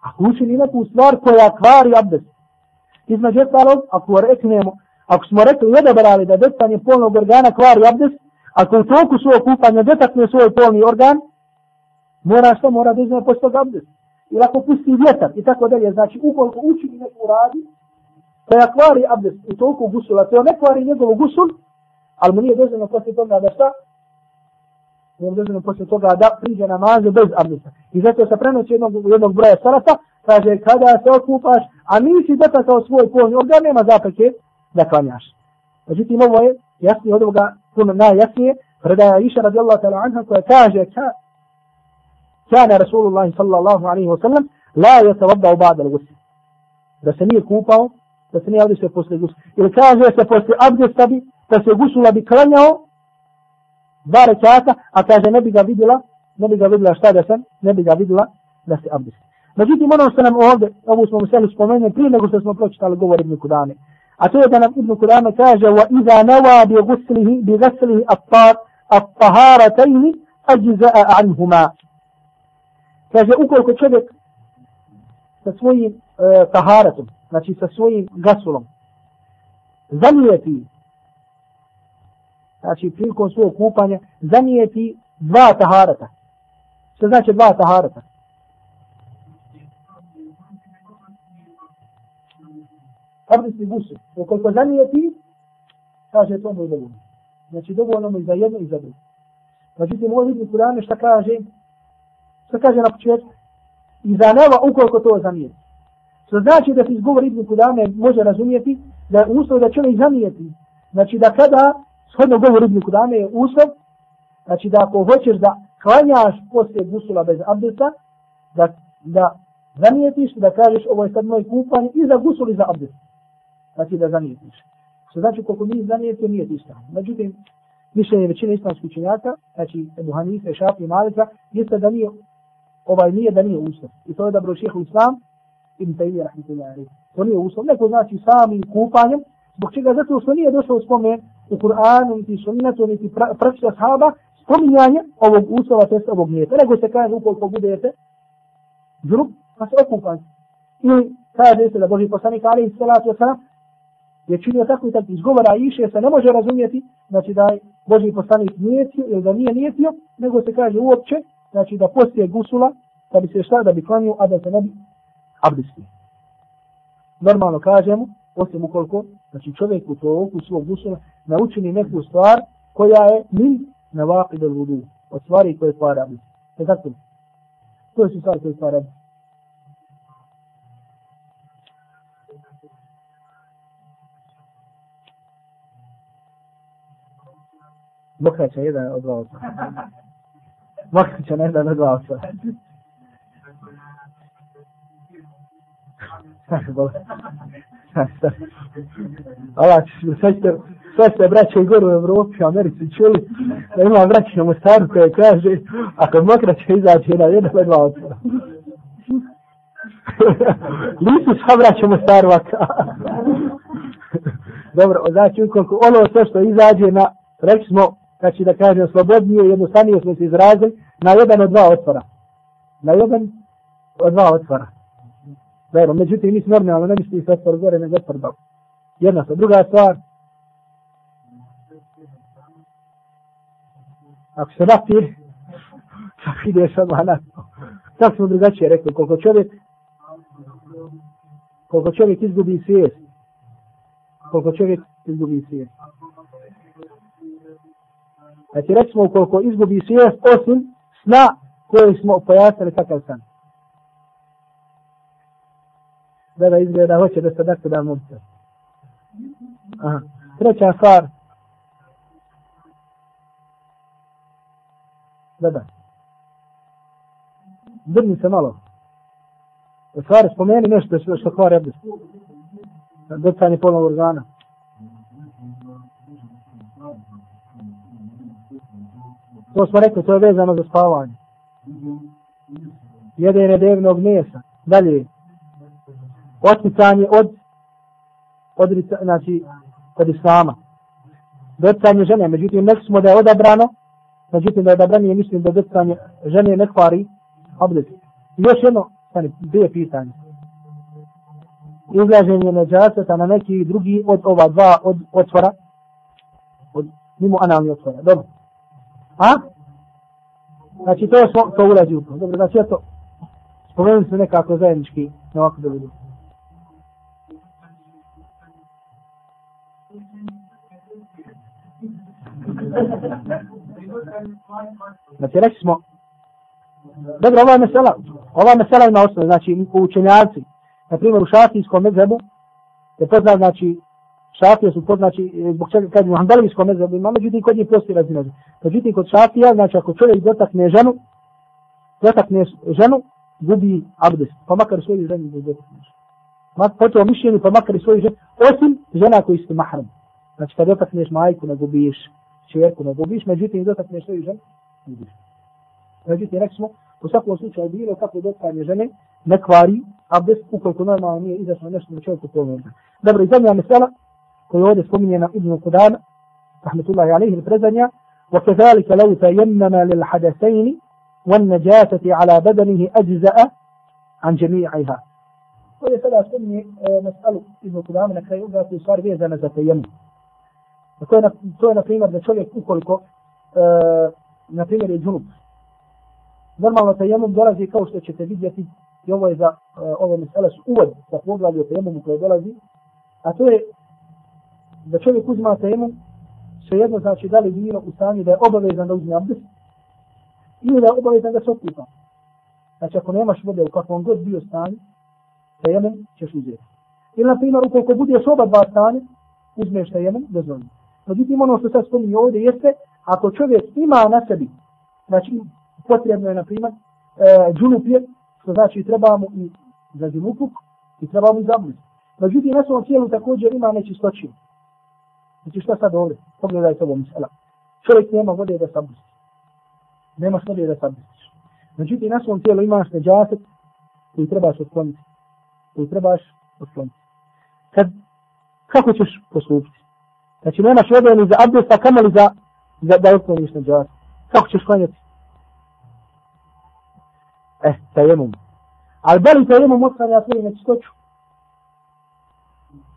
ako učini neku stvar koja kvari abdest. Između ostalog, ako reknemo, ako smo rekli odabrali da detanje polnog organa kvari abdest, ako u toku svog kupanja detakne svoj polni organ, mora što mora da uzme postog abdest. Ili ako pusti vjetar i tako dalje, znači ukoliko učini neku radi, koja kvari abdest u toliko gusula, to ne kvari njegovu gusul, ali mu nije dozvoljeno poslije toga da šta? Nije dozvoljeno poslije toga da priđe namaze bez abdesta. I zato se prenoći jednog, jednog broja sarata, kaže kada se okupaš, a nisi dotakao svoj polni organ, nema zapreke da klanjaš. Međutim, ovo je jasnije od ovoga, puno najjasnije, predaja Iša radijallahu ta'ala anha koja kaže, كان رسول الله صلى الله عليه وسلم لا يتوضا بعد الغسل da se nije kupao, da se nije abdestio posle gusula. Ili kaže se posle abdesta bi, da se gusula bi klanjao dva rekiata, a kaže ne bi ga vidjela, ne bi ga vidjela šta da sam, ne bi ga vidjela da se abdesti. Međutim, ono što nam ovdje, ovu smo museli spomenuti prije nego što smo pročitali govor Ibn Kudame. A to je da nam Ibn Kudame kaže وَإِذَا نَوَا بِغُسْلِهِ بِغَسْلِهِ الطَّهَارَتَيْنِ أَجْزَأَ عَنْهُمَا Kaže, ukoliko čovjek sa svojim e, taharatom, znači sa svojim gasulom, zanijeti, znači prilikom svog kupanja, zanijeti dva taharata. Što znači dva taharata? Abdesni gusu. Ukoliko zanijeti, kaže to mu je dovoljno. Znači dovoljno mu i za jedno i za drugo. Međutim, ovo vidi Kur'ane šta kaže, šta kaže na početku, i za neva ukoliko to zanijeti. Što znači da se izgovor Ibn Kudame može razumijeti da je uslov da čovjek zamijeti. Znači da kada, shodno govor Ibn Kudame je uslov, znači da ako hoćeš da klanjaš poslije gusula bez abdesta, da, da zamijetiš, da kažeš ovo je sad moj kupanje i za gusul i za abdest. Znači da zamijetiš. Što znači koliko mi zamijetio nije isto. Međutim, mišljenje većine islamskih učenjaka, znači Ebu Hanife, Šafi i Malika, jeste da nije ovaj nije da nije uslov. I to je da broših u islam, ibn Taymiyyah rahmetullahi alayhi. To nije uslov, neko znači samim kupanjem, zbog čega zato što nije došao spomen u Kur'anu, niti sunnetu, niti praksa ashaba, spominjanje ovog uslova, testa ovog nijeta. Nego se kaže ukoliko budete drug, pa se okupajte. Ili kaže se da Boži poslanik Ali i salatu wasalam je činio tako i tako izgovora iše se ne može razumjeti, znači da je Boži poslanik nijetio ili da nije nijetio, nego se kaže uopće, znači da poslije gusula, da bi se šta, da bi klanio, a da se ne bi abdestio. Normalno kažemo, osim ukoliko, znači čovjek u toku svog gusula naučini neku stvar koja je min na vaqid al vudu, od stvari koje stvara abdest. To je tako. To su stvari koje stvara abdest. Mokraća jedan od dva osa. <laughs> Mokraća jedan od dva osa. Ova, sve ste, sve ste braće i gore u Evropi, Americi čuli, da ima braće na Mostaru koje kaže, ako mokraća izađe na jedan ili dva otvora. <laughs> Nisu sva braće u Mostaru, Dobro, znači ukoliko ono sve što izađe na, rekli smo, znači da kažem slobodnije, jednostavnije smo se izrazili, na jedan od dva otvora. Na jedan od dva otvora. Dobro, međutim, nisi normalno, ne misli se otvor gore, nego otvor dol. Jedna stvar. Druga stvar, ako se napije, kako <laughs> ideš odmah na to. Tako smo drugačije rekli, koliko čovjek, koliko čovjek izgubi svijest, koliko čovjek izgubi svijest. Znači, recimo, koliko izgubi svijest, osim sna koje smo pojasnili kakav san. Da da izgleda, hoće da se dakle da mubca. Aha. Treća stvar. Da, da. Drni se malo. U stvari, spomeni nešto što, što kvari abdest. Docanje polnog organa. To smo rekli, to je vezano za spavanje. Jedenje devnog mesa. Dalje. Otmicanje od, od, znači, od islama. Docanje žene. Međutim, nekli smo da je odabrano. Međutim, da je odabrano je mislim da docanje žene ne kvari. Abdest. Još jedno, stani, dvije pitanje. Izlaženje neđaseta na neki drugi od ova dva od otvora. Od, mimo analni otvora. Dobro. A? Znači to smo, to ulazi u to. Dobro, znači eto, spomenuli smo nekako zajednički, na ovako da vidim. <laughs> Znači rekli smo, dobro, ova mesela, ova mesela ima osnovu, znači u učenjaci, na primjer u šafijskom medzebu, je poznat, znači, šafije su poznači, znači, e, zbog čega kažemo handalijskom medzebu ima, međutim kod njih postoji razilaženje. Međutim kod šafija, znači ako čovjek dotakne ženu, dotakne ženu, gubi abdest, pa makar svoju ženu dotakne. To mišljenju, pa makar i svoju ženu, osim žena koji ste mahram. Znači kad dotakneš majku, ne gubiš, čerku ne gubiš, međutim dotakneš svoju ženu, ne gubiš. Međutim, rekli smo, u svakom slučaju bilo kako dotakne žene, ne kvari abdest, ukoliko normalno nije izašlo nešto na čovjeku povreda. Dobro, i zadnja mesela, koji ovdje spominjena Ibn Kudan, rahmetullahi alaihi prezanja, وكذلك لو تيمم للحدثين والنجاسة على بدنه أجزأ عن جميعها Ovdje sada spomni e, mesalu iz Mokudame na kraju ugrati u stvari vezana za tajemnu. To je, to je na primjer da čovjek ukoliko, e, na primjer je džunup. Normalno tajemnu dolazi kao što ćete vidjeti i ovo je za e, ove mesele su uvod za poglavlje o tajemnu koje dolazi. A to je da čovjek uzma tajemnu sve jedno znači da li bilo u stanju da je obavezan da uzme abdus ili da je obavezan da se okupa. Znači ako nemaš vode u kakvom god bio stanju, tajemen ćeš uzeti. Ili na primjer ukoliko budeš oba dva stane, uzmeš tajemen dozvoljno. Međutim ono što sad spominje ovdje jeste, ako čovjek ima na sebi, znači potrebno je na primjer, e, džunupje, što znači treba mu i za džunupuk, i treba mu i zabuditi. Međutim, na svom tijelu također ima nečistoćinu. Znači šta sad ovdje? Pogledajte ovo misela. Čovjek nema vode da sabusti. Nemaš vode da sabustiš. Međutim, na svom tijelu imaš neđaset koji trebaš otkloniti. Koji trebaš osloniti. Kad, kako ćeš postupiti? Znači, nemaš vode ni za abdesta, kamo li za, za da osloniš na neđaset? Kako ćeš klanjati? Eh, tajemum. Ali da li tajemum otklanja tvoju nečistoću?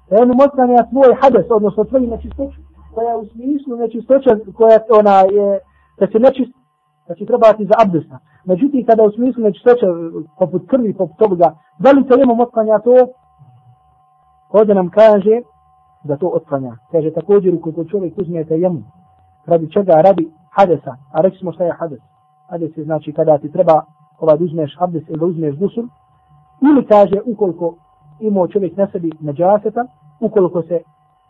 Tajemum otklanja tvoj hades, odnosno tvoju nečistoću, koja je u smislu nečistoća, koja ona je, da se nečist, znači treba ti za abdesta. Međutim, kada u smislu nečistoće, poput krvi, poput toga, da li tajemum otklanja to? Ovdje nam kaže da to otklanja. Kaže također, ukoliko čovjek uzme tajemum, radi čega, radi hadesa, a reći smo šta je hades. Hades je znači kada ti treba ovaj da uzmeš abdes ili da uzmeš gusul, ili kaže ukoliko imao čovjek na sebi neđaseta, ukoliko se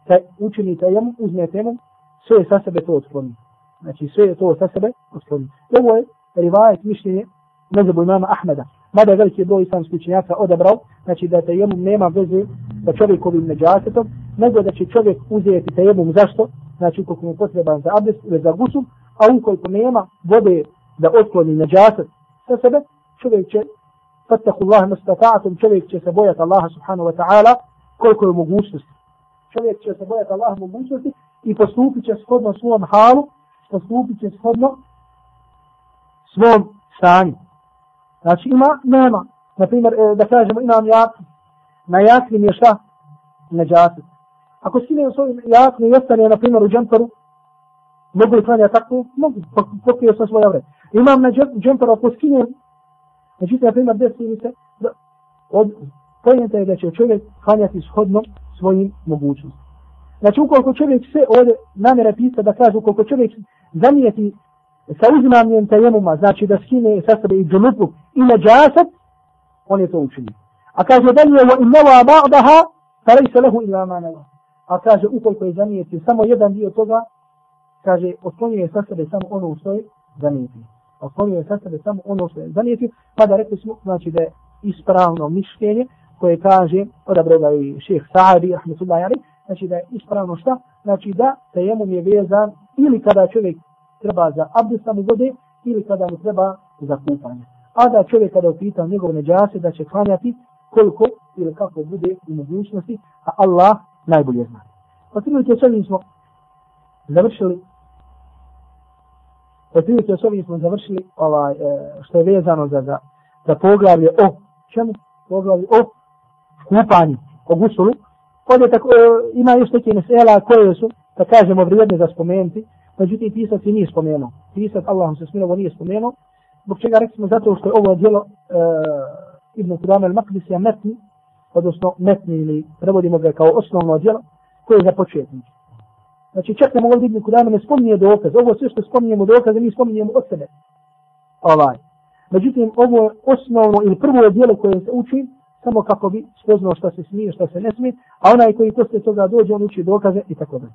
taj učini tajemom, uzme temom, sve je sa sebe to otkloni. Znači sve je to sa sebe otkloni. Ovo je rivajet mišljenje mezebu imama Ahmeda. Mada je veliki broj islamskih učenjaka odabrao, znači da tajemom nema veze sa čovjekovim neđasetom, nego da će čovjek uzeti tajemom zašto, znači ukoliko mu potreban za abdes ili za gusul, a ukoliko nema vode da otkloni neđaset sa sebe, čovjek će fattahu Allah mustata'atum, čovjek će se bojati Allaha subhanahu wa ta'ala koliko je mogućnosti. Čovjek će se bojati Allaha mogućnosti i postupit će shodno svom halu, postupit će shodno svom stanju. Znači ima, nema. Naprimjer, e, da kažemo imam jakni. Na jakni mi je šta? Neđasit. Ako skine u svojim jakni i ostane, na primjer, u džemperu, mogu li klanja tako? Mogu, pokrio sam svoje vre. Imam na džemperu, ako skinem, međutim, na primjer, desi mi se, da, od, pojenta je da će čovjek klanjati shodno svojim mogućnostima. Znači, ukoliko čovjek sve ovdje namjera pisa da kaže, ukoliko čovjek zanijeti sa uzmanjem tajemuma, znači da skine sa sebe i džunupu i neđasat, on je to učinio. A kaže, da li je o innova ba'daha, pa rejse lehu ila maneva. A kaže, ukoliko je zanijeti samo jedan dio toga, kaže, otklonio je sa sebe samo ono što je zanijeti. Otklonio je sa sebe samo ono što je zanijeti, pa da rekli smo, znači da je ispravno mišljenje, koje kaže, odabro ga i šeheh Sa'adi, rahmetullahi ali, znači da je ispravno šta? Znači da tajemum je vezan ili kada čovjek treba za abdestam u vode, ili kada mu treba za kupanje. A da čovjek kada upita njegov neđase da će klanjati koliko ili kako bude u mogućnosti, a Allah najbolje zna. Pa prilike s ovim smo završili Pa s ovim smo završili ovaj, e, što je vezano za, za, za poglavlje o čemu? Poglavlje o kupanju, o gusulu. Ovdje tako, e, ima još neke mesela koje su, da kažemo, vrijedne za spomenuti. Međutim, pisac je nije spomenuo. Pisac, Allahom se smilovo, nije spomenuo. Zbog čega recimo zato što je ovo djelo e, Ibn Kudam al-Maqdisija metni, odnosno metni ili prevodimo ga kao osnovno djelo, koje je za početnik. Znači čak ne mogu da Ibn Kudam ne spominje dokaz. Ovo sve što spominjemo dokaze, mi spominjemo od sebe. Ovaj. Međutim, ovo je osnovno ili prvo djelo koje se uči, samo kako bi spoznao šta se smije, šta se ne smije, a onaj koji posle toga dođe, on uči dokaze i tako da.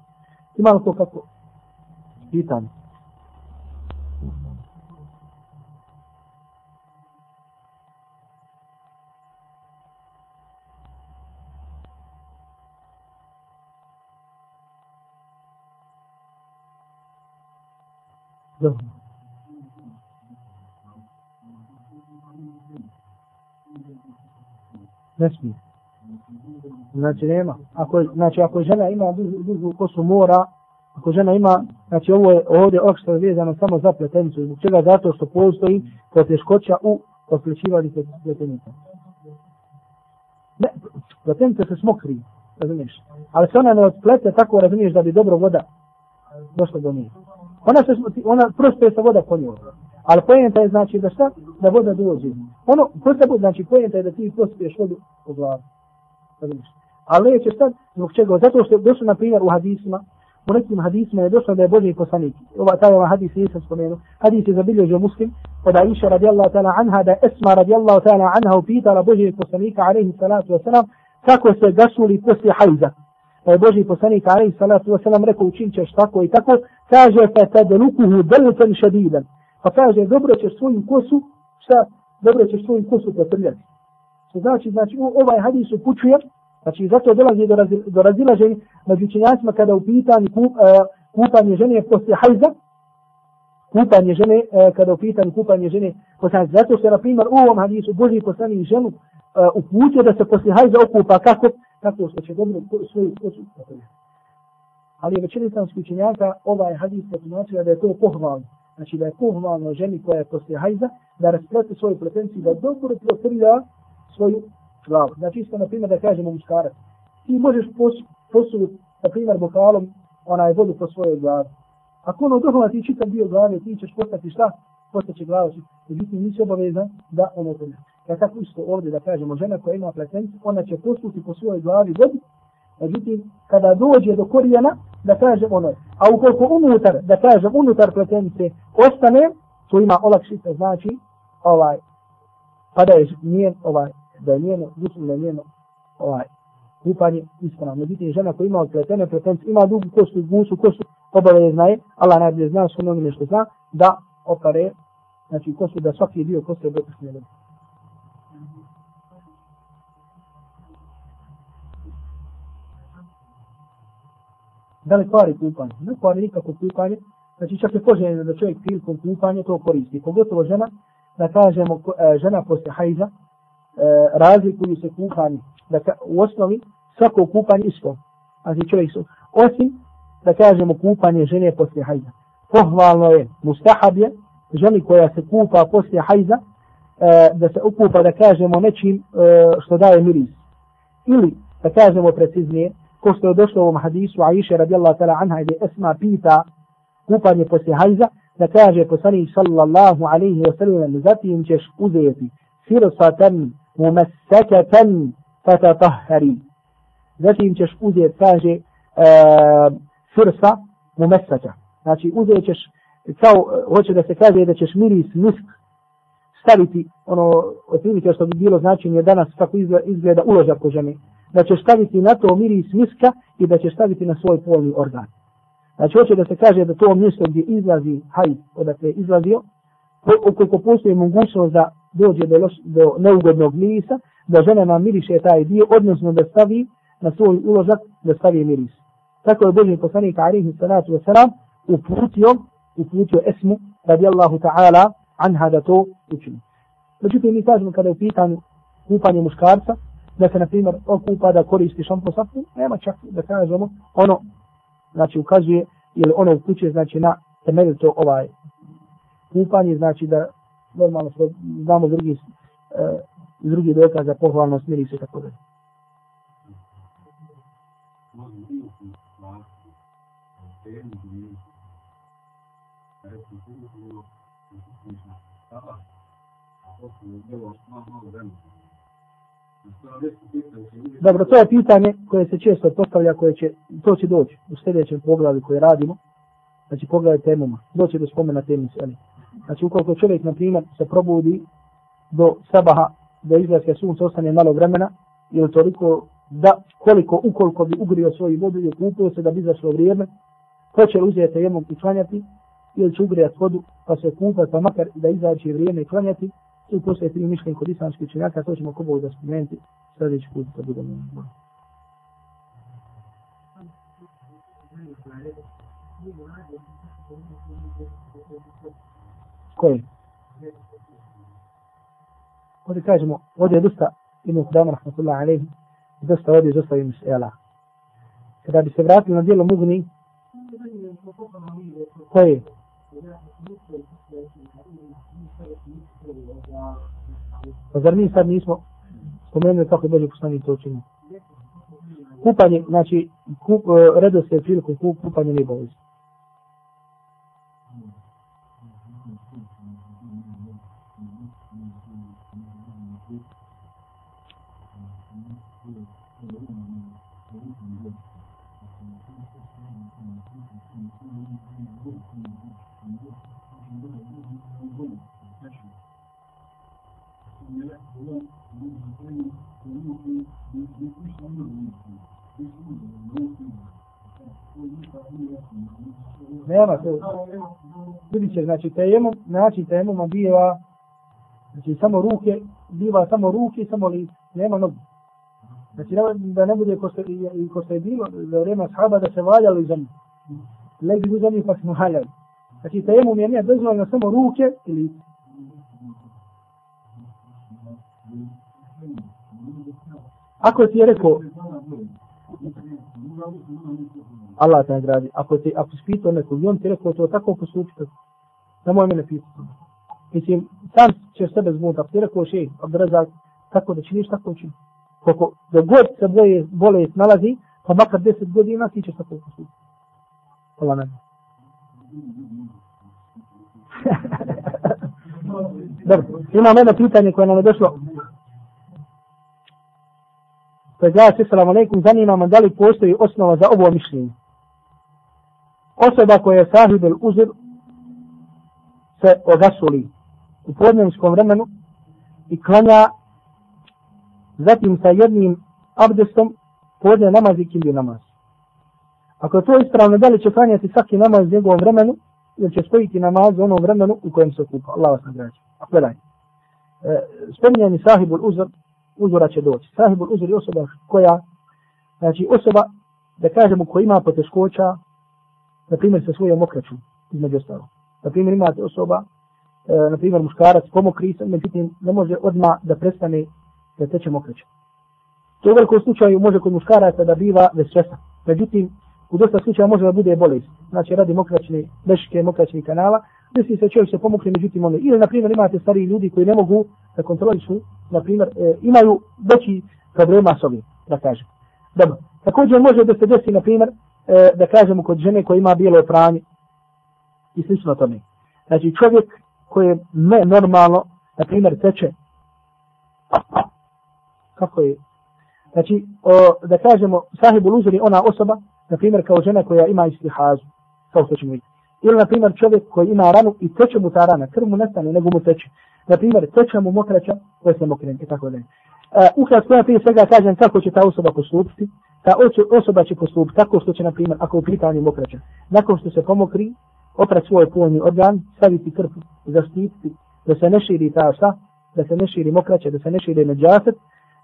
Imamo to kako? Pitan. Dobro. Ne smije. Znači nema. Ako, znači ako žena ima dužu kosu mora, ako žena ima, znači ovo je ovdje opšto vezano samo za pletenicu. Zbog čega? Zato što postoji poteškoća u poslećivanju pletenica. Ne, pletenice se smokri, razumiješ. Ali se ona ne odplete tako, razumiješ, da bi dobro voda došla do njih. Ona se, ona prosto je sa voda ponijela. Ali pojenta je znači da šta? Da voda dođe. Ono, ko bude, znači pojenta je da ti prospiješ vodu u glavu. Ali neće šta? Zbog čega? Zato što je došlo, na primjer, u hadisima, u nekim hadisima je došlo da je Boži poslanik. Ova, taj ova hadis nisam spomenuo. Hadis je zabilježio muslim, od Aisha radijallahu ta'ala anha, da Esma radijallahu ta'ala anha upitala Boži poslanika, alaihi salatu wasalam, kako se gasuli poslije hajza. Pa je Boži poslanik, alaihi salatu wasalam, rekao učin ćeš tako i tako, kaže, fa tadlukuhu delten šedidan. Pa kaže, dobro ćeš svoju kosu, šta, dobro ćeš svoju kosu potrljati. Što znači, znači, ovaj hadis upućuje, znači, zato dolazi do, razil, do razilaženja među učenjacima kada u pitanju kup, uh, e, kupanje žene poslije hajza, kupanje žene, e, kada u pitanju kupanje žene, poslije hajza. zato što, na primjer, u ovom hadisu Boži poslani ženu e, uputio da se poslije hajza okupa kako, tako što će dobro svoju kosu Ali je većina islamskih učenjaka ovaj hadis potumačila da je to pohvalno. Znači da je pohvalno ženi koja je poslije hajza da rasplete svoju pretenciju, da dobro protrlja svoju glavu. Znači isto, na primjer, da kažemo muškarac. Ti možeš posuti, na primjer, bokalom onaj vodu po svojoj glavi. Ako ono dohvala ti čitav dio glave, ti ćeš postati šta? Postaće glavu. Međutim, nisi obavezan da ono zemlja. Ja tako isto ovdje da kažemo, žena koja ima pletencu, ona će posuti po svojoj glavi vodu. Međutim, kada dođe do korijena, da kažem ono, a ukoliko unutar, da kažem unutar pletenice, ostane, to ima olakšice, znači, ovaj, pada je njen, ovaj, da je njeno, da je njeno, ovaj, kupanje ispravno. Međutim, žena koja ima odpletene pretence, ima dugu kostu, gusu kostu, obavezna je, Allah najbolje zna, što mnogo nešto zna, da opare, znači kostu, da svaki dio kostu je dopušten jedan. Da li kvari kupanje? Ne kvari nikako kupanje. Znači čak je poželjeno da čovjek prilikom kupanje to koristi. Pogotovo žena, da kažemo, e, žena poslije hajza, E, razlikuju se kupanje. Da u osnovi svako kupanje isto. Znači čovjek su. Osim da kažemo kupanje žene poslije hajda. Pohvalno je, mustahab je, ženi koja se kupa poslije hajda, e, da se okupa da kažemo nečim e, što daje miris. Ili da kažemo preciznije, ko što je došlo u ovom hadisu Aisha radijallahu ta'la anha gdje Esma pita kupanje poslije hajza, da kaže poslanik sallallahu alaihi wa sallam, zatim ćeš uzeti firsatan mumasakatan fatatahari. Zatim ćeš uzeti, kaže, e, firsa mumesača. Znači uzet ćeš, kao, hoće da se kaže da ćeš miris misk staviti, ono, otprilike što bi bilo značenje danas kako izgleda, izgleda uložak u ženi, da ćeš staviti na to miris miska i da ćeš staviti na svoj polni organ. Znači hoće da se kaže da to mjesto gdje izlazi hajt, odakle je izlazio, ukoliko postoji mogućnost da dođe do, loš, do neugodnog mirisa, da žena nam miriše taj dio, odnosno da stavi na svoj uložak da stavi miris. Tako je Boži poslanik alihi salatu wa salam uputio, uputio esmu radijallahu ta'ala anha da to učini. Međutim, mi kažemo kada je u pitanju kupanje muškarca, da se, na primjer, okupa da koristi šampo sapu, nema čak da kažemo ono, znači ukazuje, ili ono upućuje, znači na temeljito ovaj kupanje, znači da normalno znamo drugi, e, drugi za pohvalnost mirisa se tako dalje. Dobro, to je pitanje koje se često postavlja, koje će, to će doći u sljedećem poglavlju koje radimo. Znači poglavlje temama, doći do spomena temi ali. Znači ukoliko čovjek, na primjer, se probudi do sabaha, do izlaska sunca ostane malo vremena, ili toliko da koliko, ukoliko bi ugrio svoju vodu i okupio se da bi izašlo vrijeme, hoće li uzeti jednom i klanjati, ili će ugrijati vodu pa se kupati, pa makar da izađe vrijeme i klanjati, i postoje tri mišljenje kod islamske učenjaka, to ćemo kobo da spomenuti sljedeći put kad budemo na Koje? Ovdje kažemo, ovdje je dosta Ibn Kudama, rahmatullahi alaihi, dosta ovdje izostavim s Ela. Kada bi se vratili na dijelo Mugni, koje? Pa zar mi sad nismo spomenuli kako je Boži poslanik to učinio? Kupanje, znači, kup, uh, redoslijed priliku kupanje nije bolesti. Nema to. Vidit će, znači, tejemom, način tejemoma biva, znači, samo ruke, biva samo ruke, samo li, nema nogu. Znači, da ne bude ko što, ko se je bilo, za vrijeme shaba da se valjali u zemlji. Legli u zemlji pa smo valjali. Znači, tejemum je nije dozvoljeno samo ruke ili Ako ti je rekao Allah te nagradi. Ako te, ako si pitao nekog i on ti rekao to tako postupite, nemoj mene pitati. Mislim, sam ćeš sebe zbuniti. Ako ti rekao še, Abdurazak, tako da činiš tako čini. Koliko da god se boje, bole nalazi, pa makar deset godina ti ćeš tako postupiti. Hvala nam. <laughs> Dobro, imam jedno pitanje koje nam je došlo. Pa je glasi, salamu alaikum, zanima me da li postoji osnova za ovo mišljenje. Osoba koja je sahibel uzir se ogasuli u podnevskom vremenu i klanja zatim sa jednim abdestom podne namaz i kindi namaz. Ako je to ispravno, da li će klanjati svaki namaz u njegovom vremenu ili će spojiti namaz u onom vremenu u kojem se kupa. Allah vas nagrađa. A gledaj. E, spominjeni sahibul uzor, uzora će doći. Sahibul uzor je osoba koja, znači osoba, da kažemo, koja ima poteškoća, na primjer sa svojom okraćom, između ostalo. Na primjer imate osoba, e, na primjer muškarac, pomokri se, međutim ne može odma da prestane da teče mokraća. To u velikom slučaju može kod muškaraca da biva vesvesa. Međutim, u dosta slučaja može da bude bolest. Znači radi mokraćne, beške mokraćnih kanala, desi se čovjek se pomokri, međutim oni. Ili na primjer imate stari ljudi koji ne mogu da kontrolišu, na primjer, e, imaju veći problema s ovim, da kažem. Dobro. Također može da se desi, na primjer, e, da kažemo kod žene koja ima bijelo pranje i slično tome. Znači čovjek koji je ne normalno, na primjer, teče. Kako je? Znači, o, da kažemo, sahibu luzuri ona osoba, na primjer, kao žena koja ima istihazu, kao što ćemo vidjeti. Ili, na primjer, čovjek koji ima ranu i teče mu ta rana, krv mu nestane, nego mu teče. Na primjer, teče mu mokraća, koja se mokren, i tako dalje. E, uh, ukratko, ja prije svega kažem kako će ta osoba postupiti ta osoba će postupiti tako što će, na primjer, ako u pitanju mokraća, nakon što se pomokri, oprat svoj polni organ, staviti krv, zaštititi, da se ne širi ta šta, da se ne širi mokraća, da se ne širi međaset,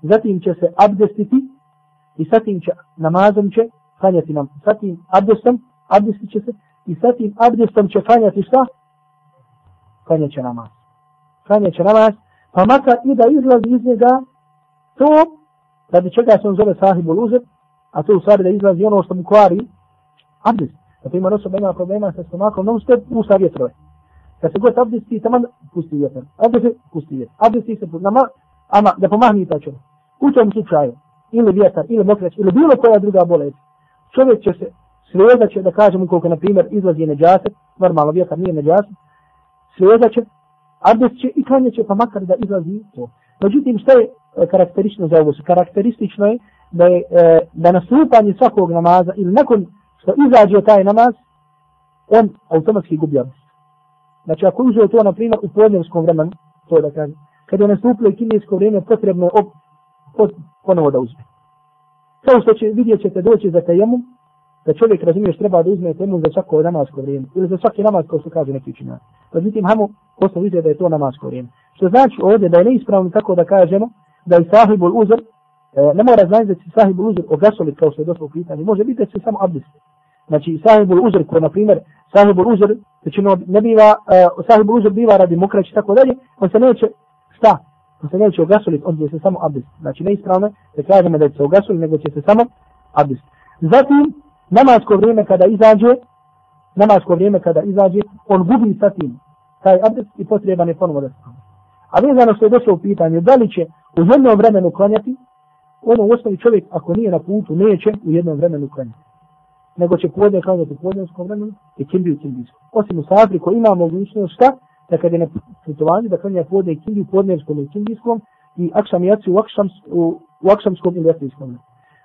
zatim će se abdestiti i satim će, namazom će, klanjati nam, satim abdestom, abdestit će se, i satim abdestom će klanjati šta? Klanjat će namaz. Klanjat će namaz, pa makar i da izlazi iz njega, to, radi čega se on zove sahibul uzet, a to u stvari da izlazi ono što mu kvari abdest. Da to ima osoba ima problema sa stomakom, non stop pusta vjetrove. Kad se god abdesti, tamo pusti vjetar. Abdesti, pusti vjetar. Abdesti se pusti. Nama, ama, da pomahni ta čovjek. U tom slučaju, ili vjetar, ili mokreć, ili bilo koja druga bolest, čovjek će se svezat će, da kažemo koliko, na primjer, izlazi neđaset, normalno vjetar nije neđaset, svezat će, abdest će i klanjet će, pa makar da izlazi to. Međutim, što je e, karakteristično za ovo? Karakteristično je da je e, da nastupanje svakog namaza ili nakon što izađe taj namaz, on automatski gubi abdest. Znači ako uzeo to, na primjer, u podnevskom vremenu, to da kažem, kad je nastupilo i kinijsko vrijeme, potrebno je op, pot, ponovo da uzme. Kao što će, vidjet ćete doći za tajemu, da čovjek razumiješ treba da uzme temu za svako namasko vrijeme, ili za svaki namaz, kao što kaže neki učinjak. Pa međutim, hamo, posle vidje da je to namasko vrijeme. Što znači ovdje da je neispravno tako da kažemo, da je sahibul uzr, E, ne mora znači da će sahibul uzr ogasoli kao što je došlo u pitanju. Može biti da će samo abdest. Znači sahibul uzr koji na primjer sahibul uzr znači ono ne biva e, uh, sahibul uzr biva radi mokrać i tako dalje, on se neće šta? On se neće ogasolit, on će se samo abdest. Znači neispravno da kažemo da će se ogasolit, nego će se samo abdest. Zatim namasko vrijeme kada izađe, namasko vrijeme kada izađe, on gubi sa tim taj abdest i potreban je ponovo da se A vezano što je došlo u pitanje, da li će u jednom vremenu klanjati, ono u osnovi čovjek ako nije na putu neće u jednom vremenu klanjati. Nego će podne klanjati u podnjenskom vremenu i kimbi u kimbijskom. Osim u Safri koji ima mogućnost šta? Da kad je na putovanju da klanja podne i kimbi u podnjenskom i kimbijskom i akšam jaci u, akšams, u, u akšamskom ili jatrijskom.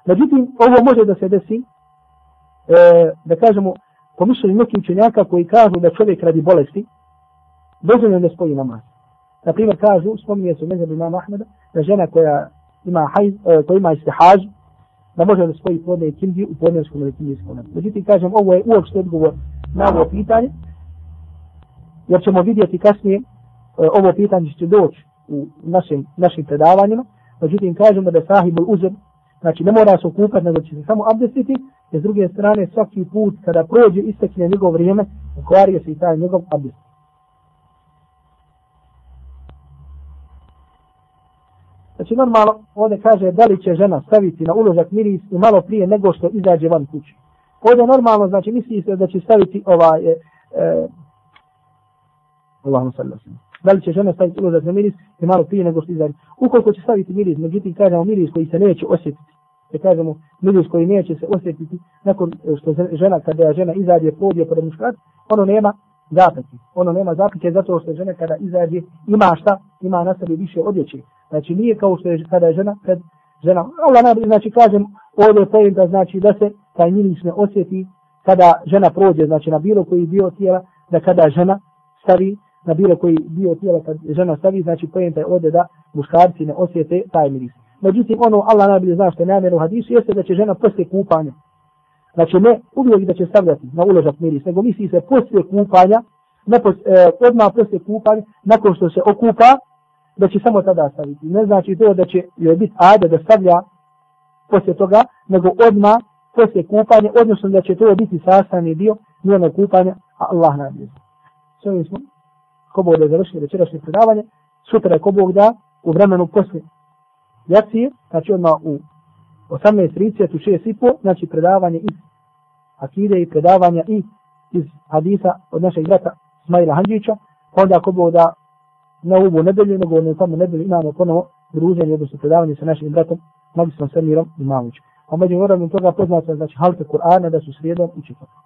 Međutim, ovo može da se desi, e, da kažemo, pomišljeni neki učenjaka koji kažu da čovjek radi bolesti, dozvoljeno ne spoji namaz. Na primjer, kažu, spominje se u mezebi imama Ahmeda, da žena koja ima hajz, e, ko ima istihaž, da može da spoji podne i kindi u podnevskom ili kindijskom. Međutim, kažem, ovo je uopšte odgovor na ovo pitanje, jer ćemo vidjeti kasnije, e, ovo pitanje će doći u našim, našim predavanjima, međutim, kažemo da sahibul uzem, znači ne mora se okupati, nego će se samo abdestiti jer s druge strane, svaki put kada prođe istekne njegov vrijeme, ukvario se i taj njegov abdest. Znači normalno ovdje kaže da li će žena staviti na uložak miris i malo prije nego što izađe van kući. Ovdje normalno znači misli se da će staviti ovaj e, e, Allahum sallam. Da li će žena staviti uložak na miris i malo prije nego što izađe. Ukoliko će staviti miris, međutim kažemo miris koji se neće osjetiti. Je kažemo miris koji neće se osjetiti nakon što žena kada je žena izađe pođe pored muškarac, ono nema zapreke. Ono nema zapreke zato što žena kada izađe ima šta, ima na sebi više odjeće. Znači nije kao što je kada je žena kad žena. Allah najbolje znači kažem ovdje je pojenta, znači da se taj miris ne osjeti kada žena prođe znači na bilo koji dio tijela da kada žena stavi na bilo koji dio tijela kad žena stavi znači pojenta je ovdje da muškarci ne osjete taj miris. Međutim ono Allah najbolje zna što je namjer u hadisu jeste da će žena poslije kupanja Znači ne uvijek da će stavljati na uložak miris, nego misli se poslije kupanja, ne pos, e, odmah poslije kupanja, nakon što se okupa, da će samo tada staviti. Ne znači to da će joj biti ajde da stavlja poslije toga, nego odma poslije kupanja, odnosno da će to biti sastavni dio njenog kupanja, a Allah nam je. S ovim smo, ko Bog da završili večerašnje predavanje, sutra je ko Bog da u vremenu poslije jacije, znači odmah u 18.30 u 6.30, znači predavanje iz akide i predavanja i iz hadisa od našeg brata Smajla Hanđića, pa onda ako Bog da na ovu nedelju, nego ne samo nedelju imamo ponovo druženje, odnosno predavanje sa našim bratom, magistrom Samirom i Mamućem. A među moram toga poznati, znači halte Kur'ana da su srijedom i četvrtak.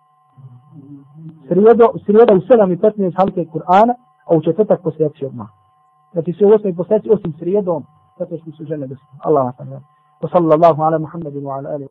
Srijedo, srijeda u 7 i 15 halte Kur'ana, a u četvrtak poslije akcije odmah. Znači sve u osnovi poslije osim srijedom, zato što su žene bez Allah. Pa wa sallallahu ala Muhammedin wa ala alihi.